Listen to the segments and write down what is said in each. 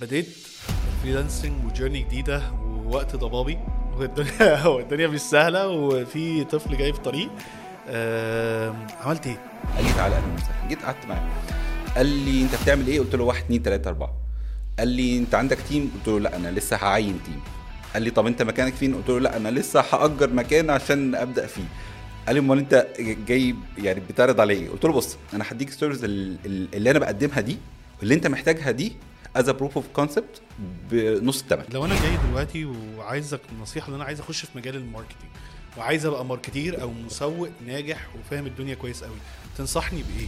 بديت freelancing و journey جديدة ووقت ضبابي. والدنيا والدنيا مش سهلة وفي طفل جاي في الطريق. آم، عملت إيه؟ قال لي تعالى أهلا وسهلا جيت قعدت معاه. قال لي انت بتعمل إيه؟ قلت له واحد اتنين تلاتة أربعة. قال لي انت عندك team؟ قلت له لا أنا لسه هعين team. قال لي طب انت مكانك فين؟ قلت له لا أنا لسه هأجر مكان عشان أبدأ فيه. قال لي امال انت جاي يعني بتعرض على إيه؟ قلت له بص أنا هديك ال service ال- ال- اللي أنا بقدمها دي اللي انت محتاجها دي as proof of concept بنص الثمن لو أنا جاي دلوقتي وعايزك نصيحة إن أنا عايز أخش في مجال ال marketing وعايز أبقى marketer أو مسوق ناجح وفاهم الدنيا كويس قوي تنصحني بإيه؟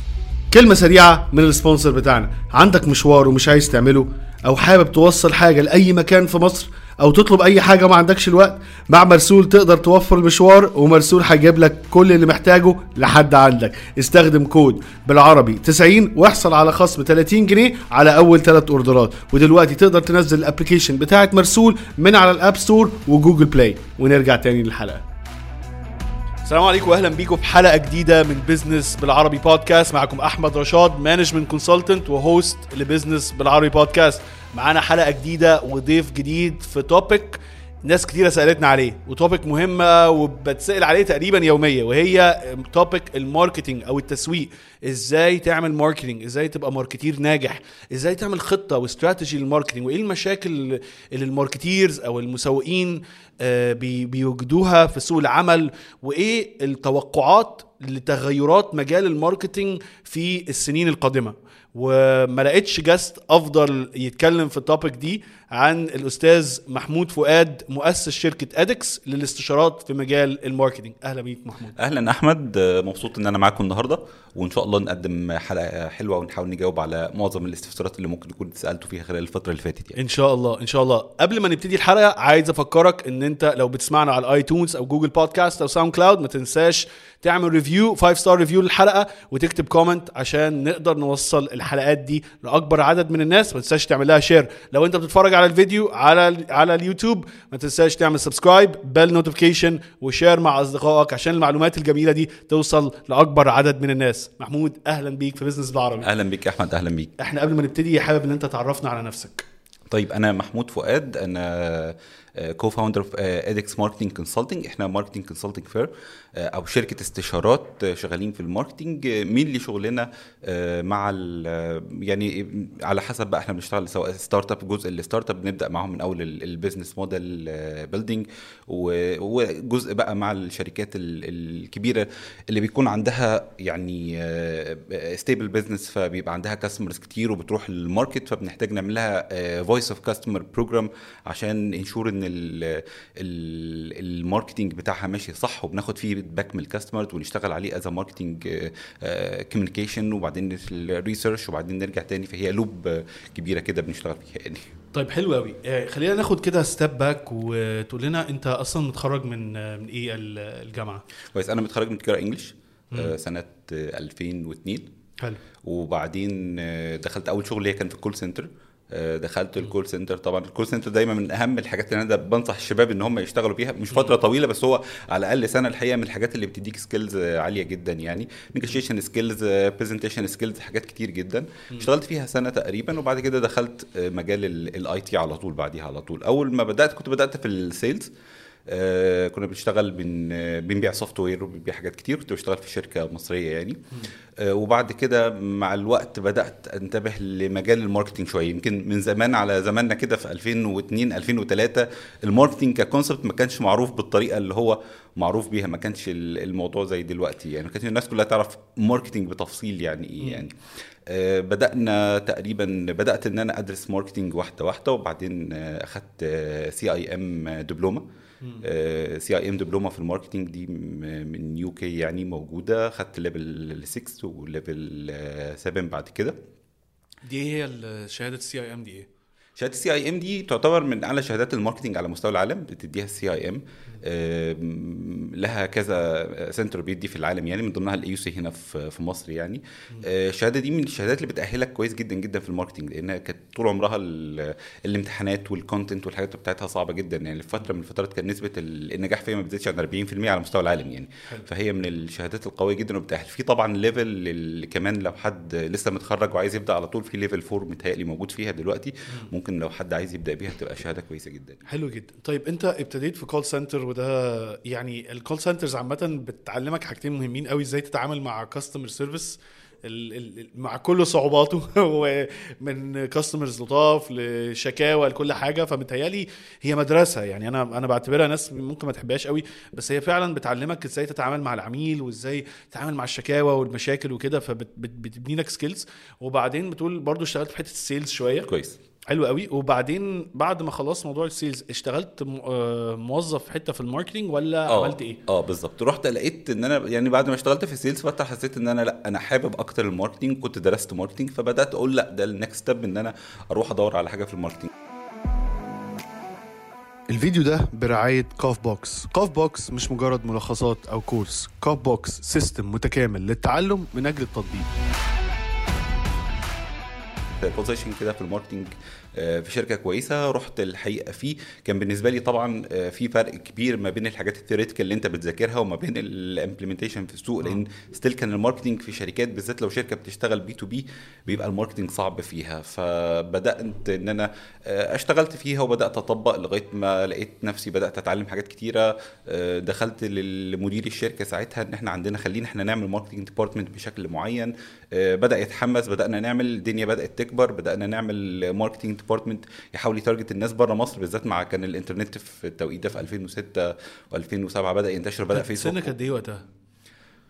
كلمة سريعة من ال sponsor بتاعنا عندك مشوار ومش عايز تعمله أو حابب توصل حاجة لأي مكان في مصر أو تطلب أي حاجة ما عندكش الوقت مع مرسول تقدر توفر المشوار ومرسول هيجيب لك كل اللي محتاجه لحد عندك. استخدم كود بالعربي 90 واحصل على خصم 30 جنيه على أول ثلاث أوردرات. ودلوقتي تقدر تنزل ال application بتاعت مرسول من على ال App Store و Google Play. ونرجع تاني للحلقة. السلام عليكم واهلا بيكم في حلقة جديدة من Business بالعربي بودكاست معكم أحمد رشاد management consultant و host ل Business بالعربي بودكاست معانا حلقة جديدة وضيف جديد في topic ناس كتيرة سألتنا عليه و topic مهمة وبتسأل عليه تقريبا يوميا وهي topic ال marketing أو التسويق. إزاي تعمل marketing؟ إزاي تبقى marketer ناجح؟ إزاي تعمل خطة و strategy لل marketing؟ وإيه المشاكل اللي ال marketers أو المسوقين آه، بي- بيوجدوها في سوق العمل؟ وإيه التوقعات لتغيرات مجال ال marketing في السنين القادمة. وما لقيتش guest أفضل يتكلم في ال topic دي من الأستاذ محمود فؤاد مؤسس شركة ادكس للاستشارات في مجال ال marketing. أهلا بيك محمود. أهلا أحمد. مبسوط إن أنا معاكم النهارده وإن شاء الله نقدم حلقة حلوة ونحاول نجاوب على معظم الاستفسارات اللي ممكن تكون سألتوا فيها خلال الفترة اللي فاتت يعني. إن شاء الله إن شاء الله. قبل ما نبتدي الحلقة عايز أفكرك إن أنت لو بتسمعنا على ال iTunes أو Google Podcast أو SoundCloud ما تنساش تعمل review 5 star review للحلقة وتكتب comment عشان نقدر نوصل الحلقات دي لأكبر عدد من الناس. ما تنساش تعمل لها share لو أنت بتتفرج على الفيديو على على اليوتيوب ما تنساش تعمل subscribe bell notification و share مع أصدقائك عشان المعلومات الجميلة دي توصل لأكبر عدد من الناس. محمود أهلا بيك في business بالعربي. أهلا بيك يا أحمد أهلا بيك. إحنا قبل ما نبتدي حابب إن أنت تعرفنا على نفسك. طيب أنا محمود فؤاد أنا co-founder في ادكس marketing consulting إحنا marketing consulting firm أو شركة استشارات آه، شغالين في ال marketing آه، مين اللي شغلنا آه، مع آه، يعني على حسب بقى إحنا بنشتغل سواء startup جزء ال startup بنبدأ معاهم من أول ال business model building وجزء بقى مع الشركات ال- الكبيرة اللي بيكون عندها يعني stable business فبيبقى عندها customers كتير وبتروح لل market فبنحتاج نعمل لها voice of customer program عشان ensure إن ال- ال- ال marketing بتاعها ماشي صح وبناخد feedback من ال customers ونشتغل عليه as marketing communication وبعدين ال research وبعدين نرجع تاني فهي loop كبيرة كده بنشتغل فيها يعني. طيب حلو قوي خلينا ناخد كده step back وتقول لنا أنت أصلا متخرج من آه، من إيه ال- الجامعة؟ كويس. أنا متخرج من تجارة English آه، سنة آه، 2002 حلو. وبعدين آه، دخلت أول شغل ليا كان في ال call center آه، دخلت ال call center طبعا ال call center دايما من أهم الحاجات اللي أنا بنصح الشباب إن هم يشتغلوا بيها مش فترة طويلة بس هو على الأقل سنة الحقيقة من الحاجات اللي بتديك skills عالية جدا يعني. negotiation skills presentation skills حاجات كتير جدا. اشتغلت فيها سنة تقريبا وبعد كده دخلت آه، مجال ال IT على طول بعديها على طول. أول ما بدأت كنت بدأت في ال sales آه كنا بنشتغل بن آه، بنبيع software وبنبيع حاجات كتير. كنت بشتغل في شركة مصرية يعني. آه وبعد كده مع الوقت بدأت أنتبه لمجال ال marketing شوية. يمكن من زمان على زماننا كده في 2002 2003 ال marketing ك concept ما كانش معروف بالطريقة اللي هو معروف بيها. ما كانش ال- الموضوع زي دلوقتي يعني. ما كانش الناس كلها تعرف marketing بتفصيل يعني إيه يعني. آه، بدأنا تقريبا بدأت إن أنا أدرس marketing واحدة واحدة وبعدين أخدت سي اي ام دبلومة. سي اي ام دبلومة في ال marketing دي من UK يعني موجودة. خدت level 6 و level 7 بعد كده. دي هي شهاده ال CIM دي إيه؟ شهادة ال CIM دي تعتبر من أعلى شهادات ال marketing على مستوى العالم. بتديها ال CIM. لها كذا center بيدي في العالم يعني من ضمنها ال AUC هنا في في مصر يعني. آه، الشهادة دي من الشهادات اللي بتأهلك كويس جدا جدا في ال marketing لأنها كانت طول عمرها ال- الامتحانات وال content والحاجات بتاعتها صعبة جدا. يعني فترة من الفترات كان نسبة ال- النجاح فيها ما بتزيدش عن 40% على مستوى العالم يعني. فهي من الشهادات القوية جدا وبتأهل. في طبعا level اللي كمان لو حد لسه متخرج وعايز يبدأ على طول في level 4 متهيألي موجود فيها دلوقتي. ممكن لو حد عايز يبدأ بيها تبقى شهادة كويسة جدا. حلو جدا. طيب أنت ابتديت في call center وده يعني ال call centers عامة بتعلمك حاجتين مهمين قوي إزاي تتعامل مع customer service مع كل صعوباته ومن customers لطاف لشكاوى لكل حاجة. فمتهيألي هي مدرسة يعني أنا أنا بعتبرها ناس ممكن ما تحبهاش قوي بس هي فعلا بتعلمك إزاي تتعامل مع العميل وازاي تتعامل مع الشكاوى والمشاكل وكده. فبتبني لك skills وبعدين بتقول برضو اشتغلت في حتة ال sales شوية. كويس. حلو قوي. وبعدين بعد ما خلصت موضوع ال sales اشتغلت آه، موظف حتة في ال marketing ولا آه عملت إيه؟ آه بالظبط. رحت لقيت إن أنا يعني بعد ما اشتغلت في ال sales فتره حسيت إن أنا لأ أنا حابب أكتر ال marketing كنت درست marketing فبدأت أقول لأ ده ال next step إن أنا أروح أدور على حاجة في ال marketing. الفيديو ده برعاية كاف بوكس كاف بوكس مش مجرد ملخصات أو كورس كاف بوكس system متكامل للتعلم من أجل التطبيق. position كده في ال marketing آه، في شركة كويسة رحت الحقيقة فيه. كان بالنسبة لي طبعا آه، في فرق كبير ما بين الحاجات ال theoretical اللي انت بتذاكرها وما بين ال implementation في السوق لأن still كان ال marketing في شركات بالذات لو شركة بتشتغل B2B بيبقى ال marketing صعب فيها. فبدأت إن أنا آه، اشتغلت فيها وبدأت أطبق لغاية ما لقيت نفسي بدأت أتعلم حاجات كتيرة. آه، دخلت لمدير الشركة ساعتها إن إحنا عندنا خلينا إحنا نعمل marketing department بشكل معين. آه، بدأ يتحمس بدأنا نعمل الدنيا بدأت تكبر بدأنا نعمل marketing department يحاول ي target الناس بره مصر بالذات مع كان الإنترنت في التوقيت ده في 2006 و2007 بدأ ينتشر بدأ فيسبوك سنك قد إيه وقتها؟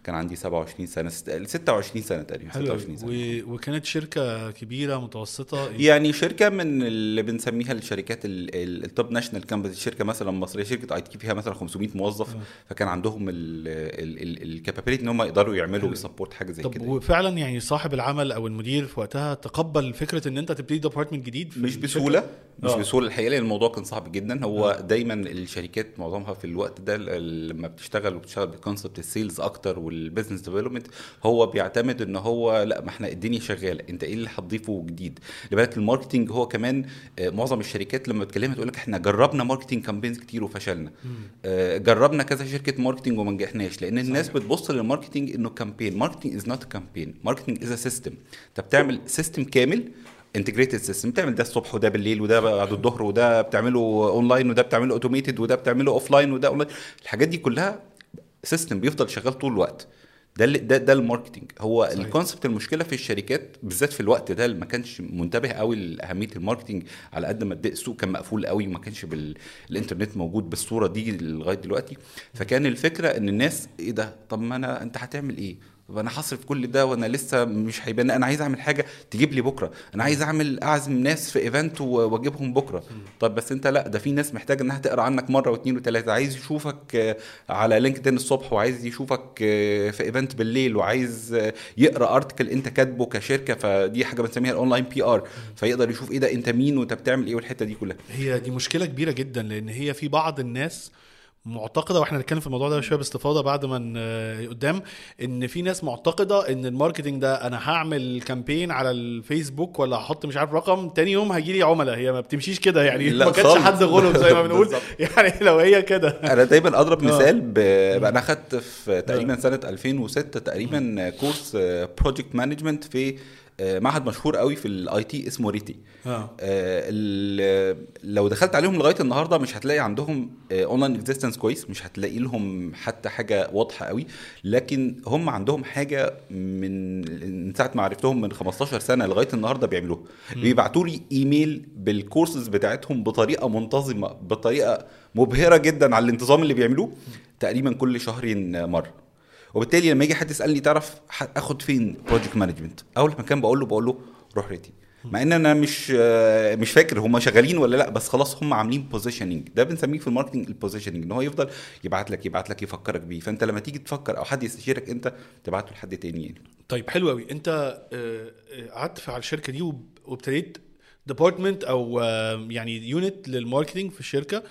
كان عندي 27 سنة ست- 26 سنة تقريبا حلو 26 سنة. و... وكانت شركة كبيرة متوسطة؟ يعني شركة من اللي بنسميها الشركات ال- ال- ال top national company شركة مثلا مصرية شركة IT فيها مثلا 500 موظف فكان عندهم ال capability إن هم يقدروا يعملوا وي support حاجة زي طب كده. وفعلا يعني صاحب العمل أو المدير في وقتها تقبل فكرة إن أنت تبتدي department جديد مش؟ بسهولة مش آه. بسهولة الحقيقة لأن الموضوع كان صعب جدا. هو دايما الشركات معظمها في الوقت ده لما بتشتغل وبتشتغل ب concept ال sales أكتر وال business development هو بيعتمد إن هو لأ ما إحنا الدنيا شغالة أنت إيه اللي هتضيفه جديد؟ خلي بالك ال marketing هو كمان آه، معظم الشركات لما بتكلمها تقول لك إحنا جربنا marketing campaigns كتير وفشلنا. آه، جربنا كذا شركة marketing وما نجحناش لأن الناس بتبص لل marketing إنه campaign marketing is not campaign marketing is system أنت بتعمل system كامل integrated system بتعمل ده الصبح وده بالليل وده بعد الظهر وده بتعمله اونلاين وده بتعمله automated وده بتعمله offline وده اونلاين الحاجات دي كلها system بيفضل شغال طول الوقت. ده اللي- ده ده ال marketing هو. ال concept المشكلة في الشركات بالذات في الوقت ده اللي ما كانش منتبه قوي لأهمية ال marketing على قد ما السوق كان مقفول قوي وما كانش بالانترنت موجود بالصورة دي لغاية دلوقتي. فكان الفكرة إن الناس إيه ده؟ طب ما أنا أنت هتعمل إيه؟ طب أنا هصرف كل ده وأنا لسه مش هيبان. أنا عايز أعمل حاجة تجيب لي بكرة. أنا عايز أعمل أعزم ناس في event وأجيبهم بكرة. طب بس أنت لأ ده في ناس محتاجة إنها تقرأ عنك مرة واثنين وثلاثه عايز يشوفك آه، على LinkedIn الصبح وعايز يشوفك آه، في event بالليل وعايز آه، يقرأ article أنت كاتبه كشركة. فدي حاجة بنسميها ال online PR فيقدر يشوف إيه ده أنت مين وأنت بتعمل إيه والحتة دي كلها. هي دي مشكلة كبيرة جدا لأن هي في بعض الناس معتقدة وإحنا هنتكلم في الموضوع ده شوية باستفاضة بعد ما قدام إن في ناس معتقدة إن ال marketing ده أنا هعمل campaign على الفيسبوك ولا هحط مش عارف رقم تاني يوم هيجي لي عملاء. هي ما بتمشيش كده يعني. ما كانش. حد غلط زي ما بنقول. يعني لو هي كده. أنا دايما أضرب آه. مثال ب... أنا أخدت في تقريبا سنة 2006 تقريبا course project management في آه، معهد مشهور قوي في ال IT اسمه RITI. آه، ال- لو دخلت عليهم لغاية النهارده مش هتلاقي عندهم online existence كويس مش هتلاقي لهم حتى حاجة واضحة قوي. لكن هم عندهم حاجة من من ساعة ما عرفتهم من 15 سنة لغاية النهارده بيعملوها. بيبعتوا لي ايميل بالكورسز بتاعتهم بطريقة منتظمة بطريقة مبهرة جدا على الانتظام اللي بيعملوه. تقريبا كل شهرين مره وبالتالي لما يجي حد يسألني تعرف أخد فين project management أول مكان بقول له بقول له روح RITI مع إن أنا مش آه، مش فاكر هم شغالين ولا لأ بس خلاص هم عاملين positioning ده بنسميه في ال marketing ال positioning إن هو يفضل يبعت لك يبعت لك يفكرك بيه. فأنت لما تيجي تفكر أو حد يستشيرك أنت تبعته لحد تاني يعني. طيب حلو قوي أنت آه، آه، قعدت على الشركة دي وابتديت department أو يعني unit لل marketing في الشركة.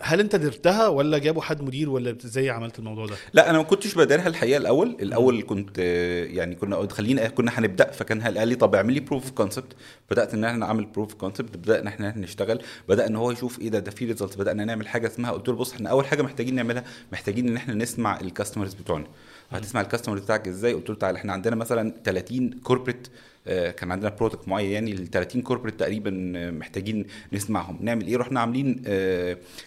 هل انت درتها ولا جابوا حد مدير ولا إزاي عملت الموضوع ده؟ لا أنا ما كنتش بديرها الحقيقة الأول. الأول كنت يعني كنا خلينا كنا هنبدأ. فكان قال لي طب اعمل لي proof concept بدأت إن إحنا نعمل proof concept بدانا إحنا نشتغل. بدأ إن هو يشوف إيه ده ده في result بدأنا نعمل حاجة اسمها. قلت له بص إحنا أول حاجة محتاجين نعملها محتاجين إن إحنا نسمع ال customers بتوعنا. وهتسمع ال customer بتاعك إزاي؟ قلت له تعالى إحنا عندنا مثلا 30 corporate كان عندنا product معين يعني ال 30 corporate تقريبا آه، محتاجين نسمعهم. نعمل إيه؟ رحنا عاملين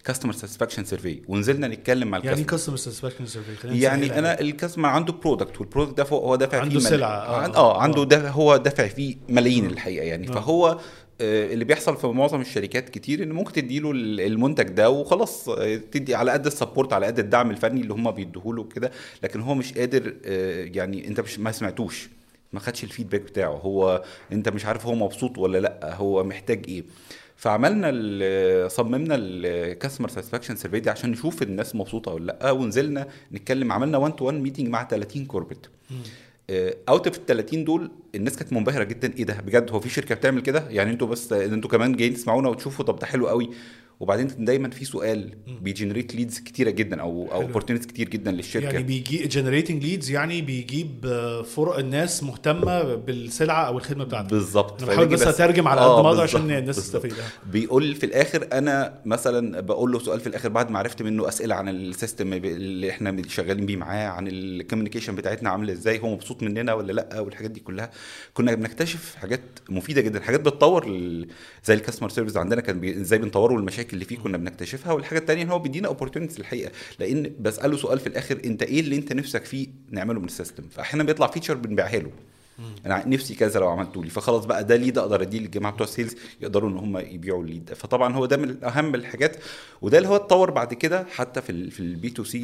customer satisfaction survey ونزلنا نتكلم مع يعني ال customer customer satisfaction survey يعني أنا ال customer عنده product وال product ده هو دافع عنده فيه مل- سلعة، آه. عن- آه عنده آه. دافع هو دافع فيه ملايين الحقيقة يعني. آه. فهو آه، اللي بيحصل في معظم الشركات كتير إن ممكن تديله ال- المنتج ده وخلاص آه، تدي على قد ال support على قد الدعم الفني اللي هم بيديهوله كده لكن هو مش قادر آه، يعني أنت مش ما سمعتوش ما خدش ال feedback بتاعه هو أنت مش عارف هو مبسوط ولا لأ هو محتاج إيه. فعملنا صممنا ال customer satisfaction survey دي عشان نشوف الناس مبسوطة ولا لأ ونزلنا نتكلم عملنا 1 to 1 meeting مع 30 corporate out of ال 30 دول الناس كانت منبهرة جدا. إيه ده؟ بجد هو في شركة بتعمل كده؟ يعني أنتوا بس أنتوا كمان جايين تسمعونا وتشوفوا؟ طب ده حلو قوي. وبعدين دايما في سؤال بي generate leads كتيرة جدا أو أو. opportunities كتير جدا للشركة يعني بيجي generating leads يعني بيجيب آه، فرق الناس مهتمة بالسلعة أو الخدمة بتاعتك بالظبط أنا بحاول بس أترجم على قد آه، ما أقدر عشان الناس. تستفيد. بيقول في الآخر أنا مثلا بقول له سؤال في الآخر بعد ما عرفت منه أسئلة عن ال system اللي إحنا شغالين بيه معاه عن ال communication بتاعتنا عاملة إزاي هو مبسوط مننا ولا لأ والحاجات دي كلها كنا بنكتشف حاجات مفيدة جدا حاجات بتطور زي ال customer service عندنا كان إزاي بنطوره والمشاكل اللي فيه كنا بنكتشفها والحاجة الثانية إن هو بيدينا opportunities الحقيقة لأن بسأله سؤال في الآخر أنت إيه اللي أنت نفسك فيه نعمله من ال system؟ فاحيانا بيطلع feature بنبيعها له. أنا نفسي كذا لو عملته لي. فخلاص بقى ده lead أقدر أديه للجماعة بتوع ال sales يقدروا إن هم يبيعوا ال lead ده. فطبعا هو ده من اهم الحاجات. وده اللي هو اتطور بعد كده حتى في ال في ال B to C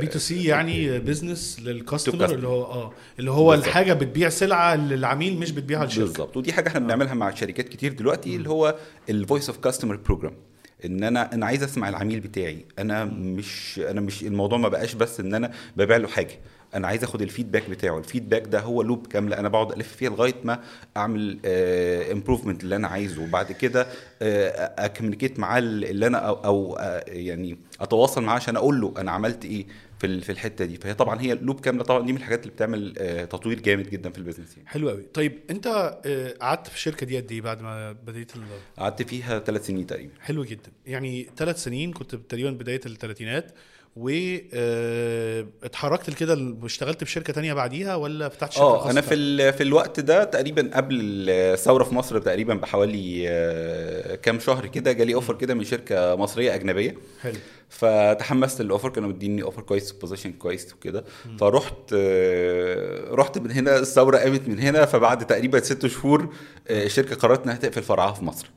B to C يعني business لل customer. اللي هو آه اللي هو بالظبط. الحاجة بتبيع سلعة للعميل مش بتبيعها للشركة. بالظبط. ودي حاجة إحنا بنعملها مع شركات كتير دلوقتي اللي هو ال voice of customer program إن أنا أنا عايز أسمع العميل بتاعي. أنا مش أنا مش الموضوع ما بقاش بس إن أنا ببيع له حاجة. أنا عايز آخد ال feedback بتاعه. ال feedback ده هو loop كاملة أنا بقعد ألف فيها لغاية ما أعمل improvement اللي أنا عايزه. وبعد كده ا communicate معاه اللي أنا أو, آه، يعني أتواصل معاه عشان أقول له أنا عملت إيه. في في الحتة دي. فهي طبعا هي loop كاملة. طبعا دي من الحاجات اللي بتعمل آه، تطوير جامد جدا في ال business يعني. حلو قوي طيب أنت آه، قعدت في الشركة دي قد إيه بعد ما بديت. قعدت فيها ثلاث سنين تقريبا. حلو جدا. يعني ثلاث سنين كنت تقريبا بداية الثلاثينات واتحركت لكده اشتغلت في شركه تانية بعديها ولا فتحت شركة آه أنا في في الوقت ده تقريبا قبل الثورة في مصر تقريبا بحوالي آه، كام شهر كده جالي offer كده من شركة مصرية أجنبية. حلو. فتحمست لل offer كانوا مديني offer كويس position كويس وكده. فرحت آه، رحت من هنا الثورة قامت من هنا فبعد تقريبا ست شهور آه، الشركة قررت إنها تقفل فرعها في مصر.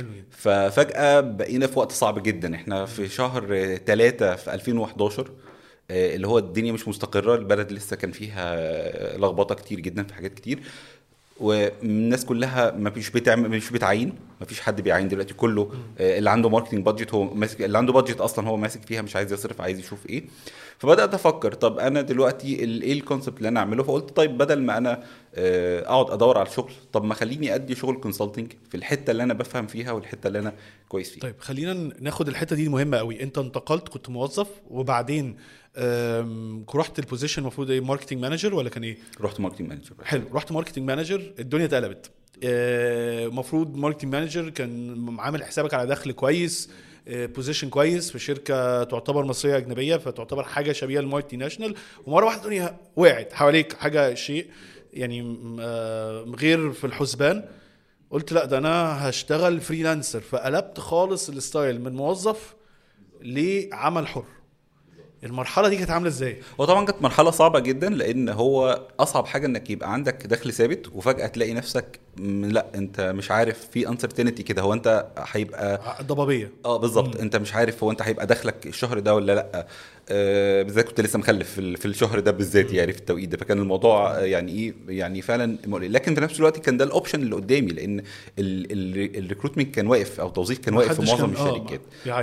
حلو جدا. ففجأة بقينا في وقت صعب جدا. إحنا في شهر ثلاثة في 2011 آه، اللي هو الدنيا مش مستقرة البلد لسه كان فيها آه، لخبطة كتير جدا في حاجات كتير. والناس كلها ما مش بتعمل مش بتعين ما فيش حد بيعين دلوقتي كله. آه، اللي عنده marketing budget هو ماسك اللي عنده budget أصلا هو ماسك فيها مش عايز يصرف عايز يشوف إيه. فبدأت أفكر طب أنا دلوقتي إيه ال concept اللي أنا أعمله؟ فقلت طيب بدل ما أنا آه، أقعد أدور على الشغل طب ما خليني أدي شغل consulting في الحتة اللي أنا بفهم فيها والحتة اللي أنا كويس فيها. طيب خلينا ناخد الحتة دي مهمة قوي. أنت انتقلت كنت موظف وبعدين رحت ال position المفروض إيه marketing manager ولا كان إيه؟ رحت marketing manager حلو رحت marketing manager الدنيا اتقلبت. المفروض marketing manager كان عامل حسابك على دخل كويس. position كويس في شركة تعتبر مصرية أجنبية فتعتبر حاجة شبيهة لل multinational. ومرة واحدة الدنيا وقعت حواليك حاجة شيء يعني آه، غير في الحسبان. قلت لا ده أنا هشتغل freelancer فقلبت خالص ال style من موظف لعمل حر. المرحلة دي كانت عاملة إزاي؟ هو طبعا كانت مرحلة صعبة جدا لأن هو أصعب حاجة إنك يبقى عندك دخل ثابت وفجأة تلاقي نفسك لأ أنت مش عارف في uncertainty كده هو أنت هيبقى ضبابية. آه بالظبط. أنت مش عارف هو أنت هيبقى دخلك الشهر ده ولا لأ. بالذات كنت لسه مخلف في ال- في الشهر ده بالذات يعني في التوقيت ده. فكان الموضوع آه، يعني إيه يعني فعلا مقلق. لكن في نفس الوقت كان ده ال option اللي قدامي لأن ال recruitment كان واقف أو التوظيف كان واقف في معظم آه، الشركات.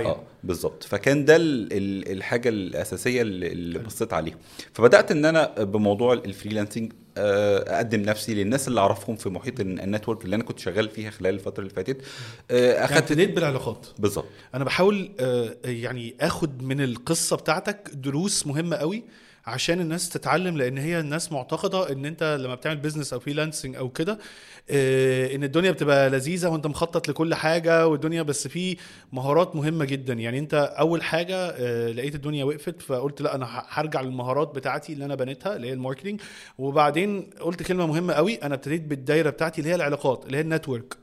آه بالظبط. فكان ده ال- ال- الحاجة الأساسية اللي بصيت عليها. فبدأت إن أنا بموضوع ال freelancing آه، أقدم نفسي للناس اللي أعرفهم في محيط ال- ال network اللي أنا كنت شغال فيها خلال الفترة اللي فاتت. آه، يعني أخدت ابتديت بالعلاقات. بالظبط. أنا بحاول آه، يعني آخد من القصة بتاعتك دروس مهمة قوي. عشان الناس تتعلم لأن هي الناس معتقدة إن أنت لما بتعمل business أو freelancing أو كده آه، إن الدنيا بتبقى لذيذة وأنت مخطط لكل حاجة والدنيا بس في مهارات مهمة جدا. يعني أنت أول حاجة آه، لقيت الدنيا وقفت فقلت لأ أنا هرجع للمهارات بتاعتي اللي أنا بنيتها اللي هي ال marketing وبعدين قلت كلمة مهمة قوي أنا ابتديت بالدايرة بتاعتي اللي هي العلاقات اللي هي ال network.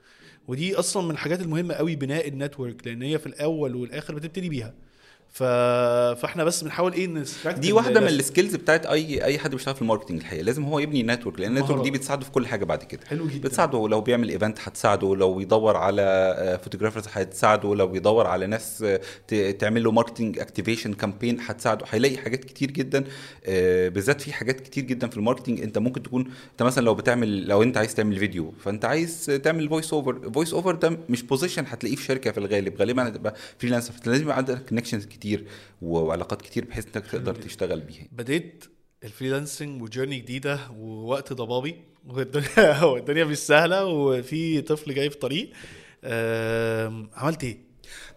ودي أصلا من الحاجات المهمة قوي بناء ال network لأن هي في الأول والآخر بتبتدي بيها. ف... فاحنا بس بنحاول إيه ن extract دي واحدة من ال skills بتاعت أي أي حد بيشتغل في ال marketing الحقيقة. لازم هو يبني network لأن ال network دي. بتساعده في كل حاجة بعد كده. حلو جدا. بتساعده لو بيعمل event هتساعده لو بيدور على photographers هتساعده لو بيدور على ناس آه، تعمل له marketing activation campaign هتساعده. هيلاقي حاجات كتير جدا آه، بالذات في حاجات كتير جدا في ال marketing انت ممكن تكون انت مثلا لو بتعمل لو انت عايز تعمل فيديو فانت عايز تعمل voice over voice over ده مش position هتلاقيه في شركة في الغالب. غالبا هتبقى freelancer فلازم يبقى عندك connections كتير. وعلاقات كتير بحيث إنك تقدر تشتغل بيها بديت ال freelancing و journey جديدة ووقت ضبابي والدنيا والدنيا مش سهلة وفي طفل جاي في طريق عملت إيه؟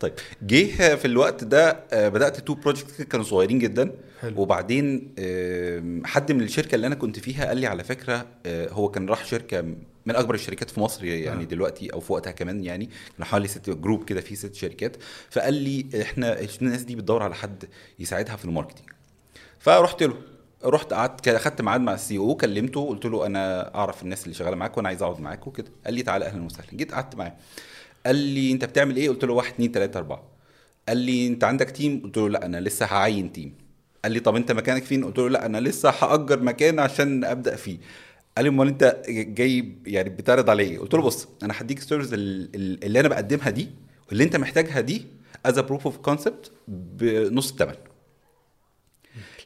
طيب جه في الوقت ده آه، بدأت two project كانوا صغيرين جدا حلو. وبعدين حد من الشركة اللي أنا كنت فيها قال لي على فكرة آه، هو كان راح شركة من أكبر الشركات في مصر يعني آه. دلوقتي أو في وقتها كمان يعني كان حوالي ست group كده فيه ست شركات. فقال لي إحنا الناس دي بتدور على حد يساعدها في ال marketing. فرحت له رحت قعدت كده خدت ميعاد مع ال CEO كلمته قلت له أنا أعرف الناس اللي شغالة معاك وأنا عايز أقعد معاك وكده. قال لي تعالى أهلا وسهلا. جيت قعدت معاه. قال لي أنت بتعمل إيه؟ قلت له واحد اتنين تلاتة أربعة. قال لي أنت عندك team قلت له لا أنا لسه هعين team قال لي طب أنت مكانك فين؟ قلت له لا أنا لسه هأجر مكان عشان أبدأ فيه. قال لي أمال أنت جاي يعني بتعرض على إيه؟ قلت له بص أنا هديك stories اللي أنا بقدمها دي واللي أنت محتاجها دي as proof of concept بنص الثمن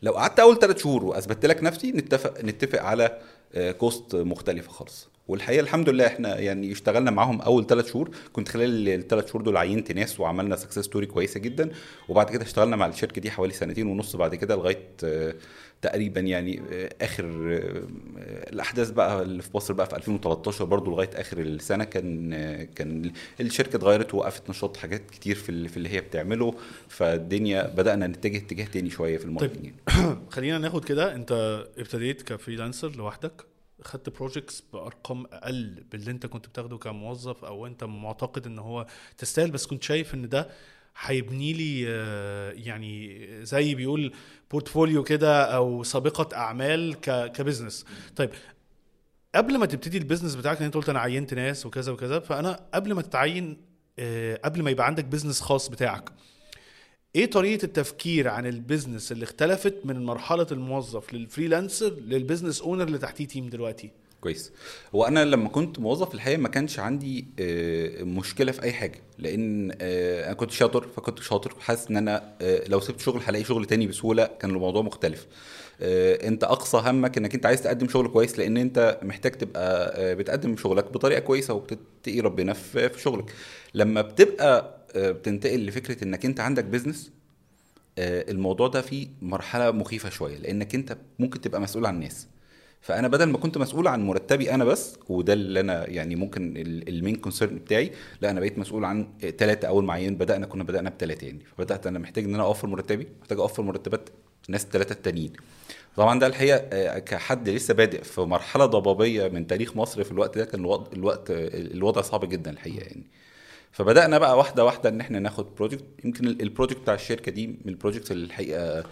لو قعدت أول ثلاث شهور وأثبتت لك نفسي نتفق نتفق على cost مختلفة خالص. والحقيقة الحمد لله إحنا يعني اشتغلنا معاهم أول ثلاث شهور. كنت خلال الثلاث شهور دول عينت ناس وعملنا success story كويسة جدا. وبعد كده اشتغلنا مع الشركة دي حوالي سنتين ونص. بعد كده لغاية آه، تقريبا يعني آه، آخر آه، الأحداث بقى اللي في مصر بقى في 2013 برضو لغاية آخر السنة كان آه، كان الشركة اتغيرت ووقفت نشاط حاجات كتير في في اللي هي بتعمله فالدنيا بدأنا نتجه اتجاه تاني شوية في ال marketing طيب خلينا ناخد كده انت ابتديت ك freelancer لوحدك خدت projects بأرقام أقل باللي انت كنت بتاخده كموظف أو انت معتقد إن هو تستاهل بس كنت شايف إن ده هيبني لي آه، يعني زي بيقول portfolio كده أو سابقة أعمال ك business طيب قبل ما تبتدي ال business بتاعك أنت قلت أنا عينت ناس وكذا وكذا فأنا قبل ما تتعين آه، قبل ما يبقى عندك business خاص بتاعك إيه طريقة التفكير عن ال business اللي اختلفت من مرحلة الموظف لل freelancer لل business owner اللي تحتيه team دلوقتي؟ كويس. هو أنا لما كنت موظف الحقيقة ما كانش عندي آه، مشكلة في أي حاجة لأن آه، أنا كنت شاطر فكنت شاطر حاسس إن أنا آه، لو سبت شغل هلاقي شغل تاني بسهولة كان الموضوع مختلف. أنت أقصى همك إنك أنت عايز تقدم شغل كويس لأن أنت محتاج تبقى بتقدم شغلك بطريقة كويسة وبتتقي ربنا في شغلك. لما بتبقى بتنتقل لفكرة إنك أنت عندك business الموضوع ده فيه مرحلة مخيفة شوية لأنك أنت ممكن تبقى مسؤول عن الناس. فأنا بدل ما كنت مسؤول عن مرتبي أنا بس وده اللي أنا يعني ممكن ال main concern بتاعي لا أنا بقيت مسؤول عن ثلاثة أول معين بدأنا كنا بدأنا بثلاثه يعني. فبدأت أنا محتاج إن أنا أوفر مرتبي محتاج أوفر مرتبات الناس الثلاثه التانيين. طبعا ده الحقيقة آه، كحد لسه بادئ في مرحلة ضبابية من تاريخ مصر في الوقت ده كان الوضع الوقت آه، الوضع صعب جدا الحقيقة يعني. فبدأنا بقى واحدة واحدة إن إحنا ناخد project يمكن ال- ال project بتاع الشركة دي من ال project اللي الحقيقة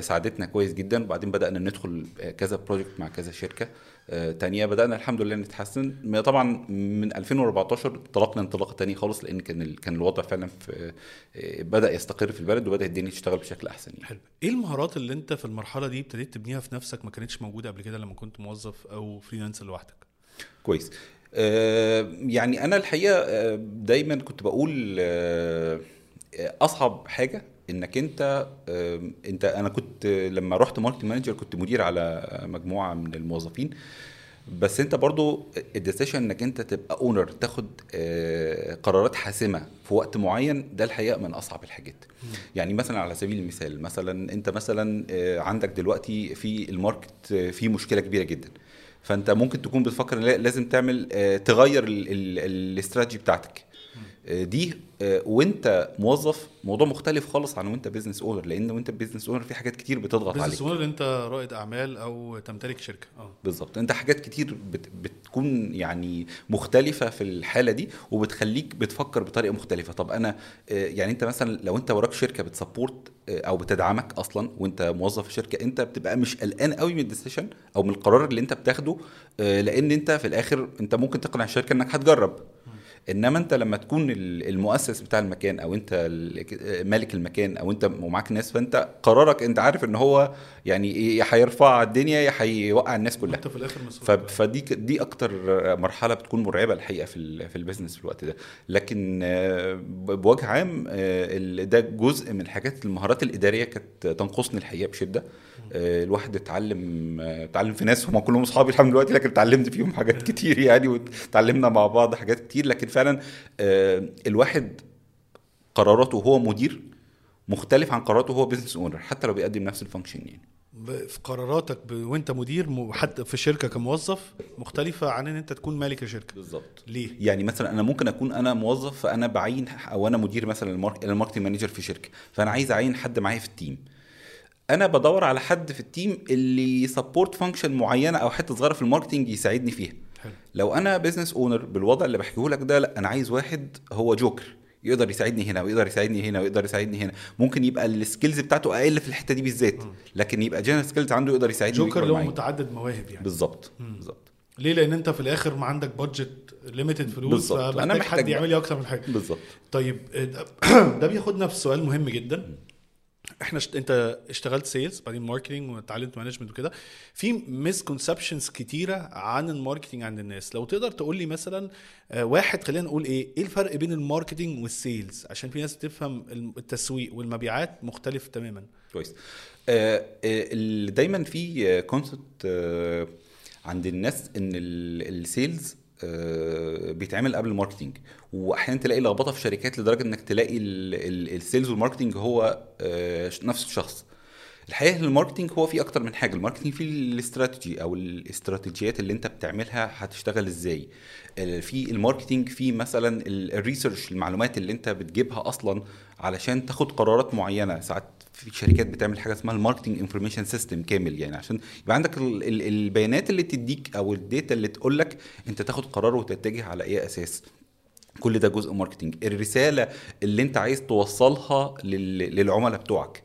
ساعدتنا كويس جدا. وبعدين بدأنا ندخل آه، كذا project مع كذا شركة آه، تانية. بدأنا الحمد لله نتحسن. طبعا من 2014 انطلقنا انطلاقة تانية خالص لأن كان كان الوضع فعلا في آه، بدأ يستقر في البلد وبدأ الدنيا تشتغل بشكل أحسن يعني. حلو. إيه المهارات اللي أنت في المرحلة دي ابتديت تبنيها في نفسك ما كانتش موجودة قبل كده لما كنت موظف أو freelancer لوحدك؟ كويس. آه، يعني أنا الحقيقة آه، دايما كنت بقول آه، آه، أصعب حاجة إنك أنت أنت أنا كنت لما رحت market manager كنت مدير على مجموعة من الموظفين. بس أنت برضو ال decision إنك أنت تبقى owner تاخد آه، قرارات حاسمة في وقت معين ده الحقيقة من أصعب الحاجات. يعني مثلا على سبيل المثال مثلا أنت مثلا آه، عندك دلوقتي في ال market آه، في مشكلة كبيرة جدا. فأنت ممكن تكون بتفكر لازم تعمل تغير ال- ال- الاستراتيجي بتاعتك. دي آه، وانت موظف موضوع مختلف خالص عن وانت business owner لأن وانت business owner في حاجات كتير بتضغط عليك. بزنس اونر انت رائد أعمال أو تمتلك شركة. آه. بالظبط. انت حاجات كتير بت بتكون يعني مختلفة في الحالة دي وبتخليك بتفكر بطريقة مختلفة. طب أنا آه، يعني انت مثلا لو انت وراك شركة بت support آه، أو بتدعمك أصلا وانت موظف في شركة انت بتبقى مش قلقان قوي من ال decision أو من القرار اللي انت بتاخده لأن انت في الآخر انت ممكن تقنع الشركة إنك هتجرب. إنما أنت لما تكون ال- المؤسس بتاع المكان أو أنت ال- مالك المكان أو أنت ومعاك ناس فأنت قرارك أنت عارف إن هو يعني يا هيرفع الدنيا يا هيوقع الناس كلها. انت في الآخر مسؤول فدي دي أكتر مرحلة بتكون مرعبة الحقيقة في في البيزنس في الوقت ده. لكن آه، بوجه عام آه، ده جزء من الحاجات المهارات الإدارية كانت تنقصني الحقيقة بشدة. الواحد اتعلم آه، اتعلم في ناس هم كلهم أصحابي لحد دلوقتي لكن اتعلمت فيهم حاجات كتير يعني واتعلمنا مع بعض حاجات كتير لكن فعلا آه، الواحد قراراته وهو مدير مختلف عن قراراته وهو business owner حتى لو بيقدم نفس ال function يعني. في قراراتك ب... وانت مدير م- حتى في شركة كموظف مختلفة عن إن انت تكون مالك الشركة بالظبط. ليه؟ يعني مثلا أنا ممكن أكون أنا موظف فأنا بعين أو أنا مدير مثلا ال mark- ال marketing manager في شركة فأنا عايز أعين حد معايا في ال team أنا بدور على حد في ال team اللي ي support function معينة أو حتة صغيرة في ال marketing يساعدني فيها. حلو. لو أنا business owner بالوضع اللي بحكيه لك ده لا أنا عايز واحد هو جوكر يقدر يساعدني هنا ويقدر يساعدني هنا ويقدر يساعدني هنا. ممكن يبقى ال skills بتاعته أقل في الحتة دي بالذات لكن يبقى general skills عنده يقدر يساعدني جوكر ويكبر اللي هو معايا. متعدد مواهب يعني. بالظبط بالظبط. ليه؟ لأن أنت في الآخر ما عندك budget limited فلوس بالظبط. أنا فمحتاج محتاج حد يعمل لي أكتر من حاجة. بالظبط. طيب ده بياخدنا في سؤال مهم جدا. إحنا شت... انت اشتغلت sales بعدين marketing وتعلمت management وكده. في misconceptions كتيرة عن ال marketing عند الناس. لو تقدر تقول لي مثلا آه، واحد خلينا نقول إيه إيه الفرق بين ال marketing وال sales عشان في ناس بتفهم التسويق والمبيعات مختلف تماما. كويس. آه، آه، دايما في concept عند الناس إن ال sales بيتعمل قبل ال marketing. واحيانا تلاقي لخبطة في شركات لدرجة إنك تلاقي ال sales وال marketing هو آه، نفس الشخص. الحقيقة ال marketing هو فيه أكتر من حاجة. ال marketing فيه الاستراتيجي أو الاستراتيجيات اللي أنت بتعملها هتشتغل إزاي. في ال marketing في مثلا ال- ال research المعلومات اللي أنت بتجيبها أصلا علشان تاخد قرارات معينة. ساعات في شركات بتعمل حاجة اسمها ال marketing information system كامل يعني عشان يبقى عندك ال- ال- البيانات اللي تديك أو ال data اللي تقول لك أنت تاخد قرار وتتجه على اي أساس. كل ده جزء marketing الرسالة اللي أنت عايز توصلها لل- للعملاء بتوعك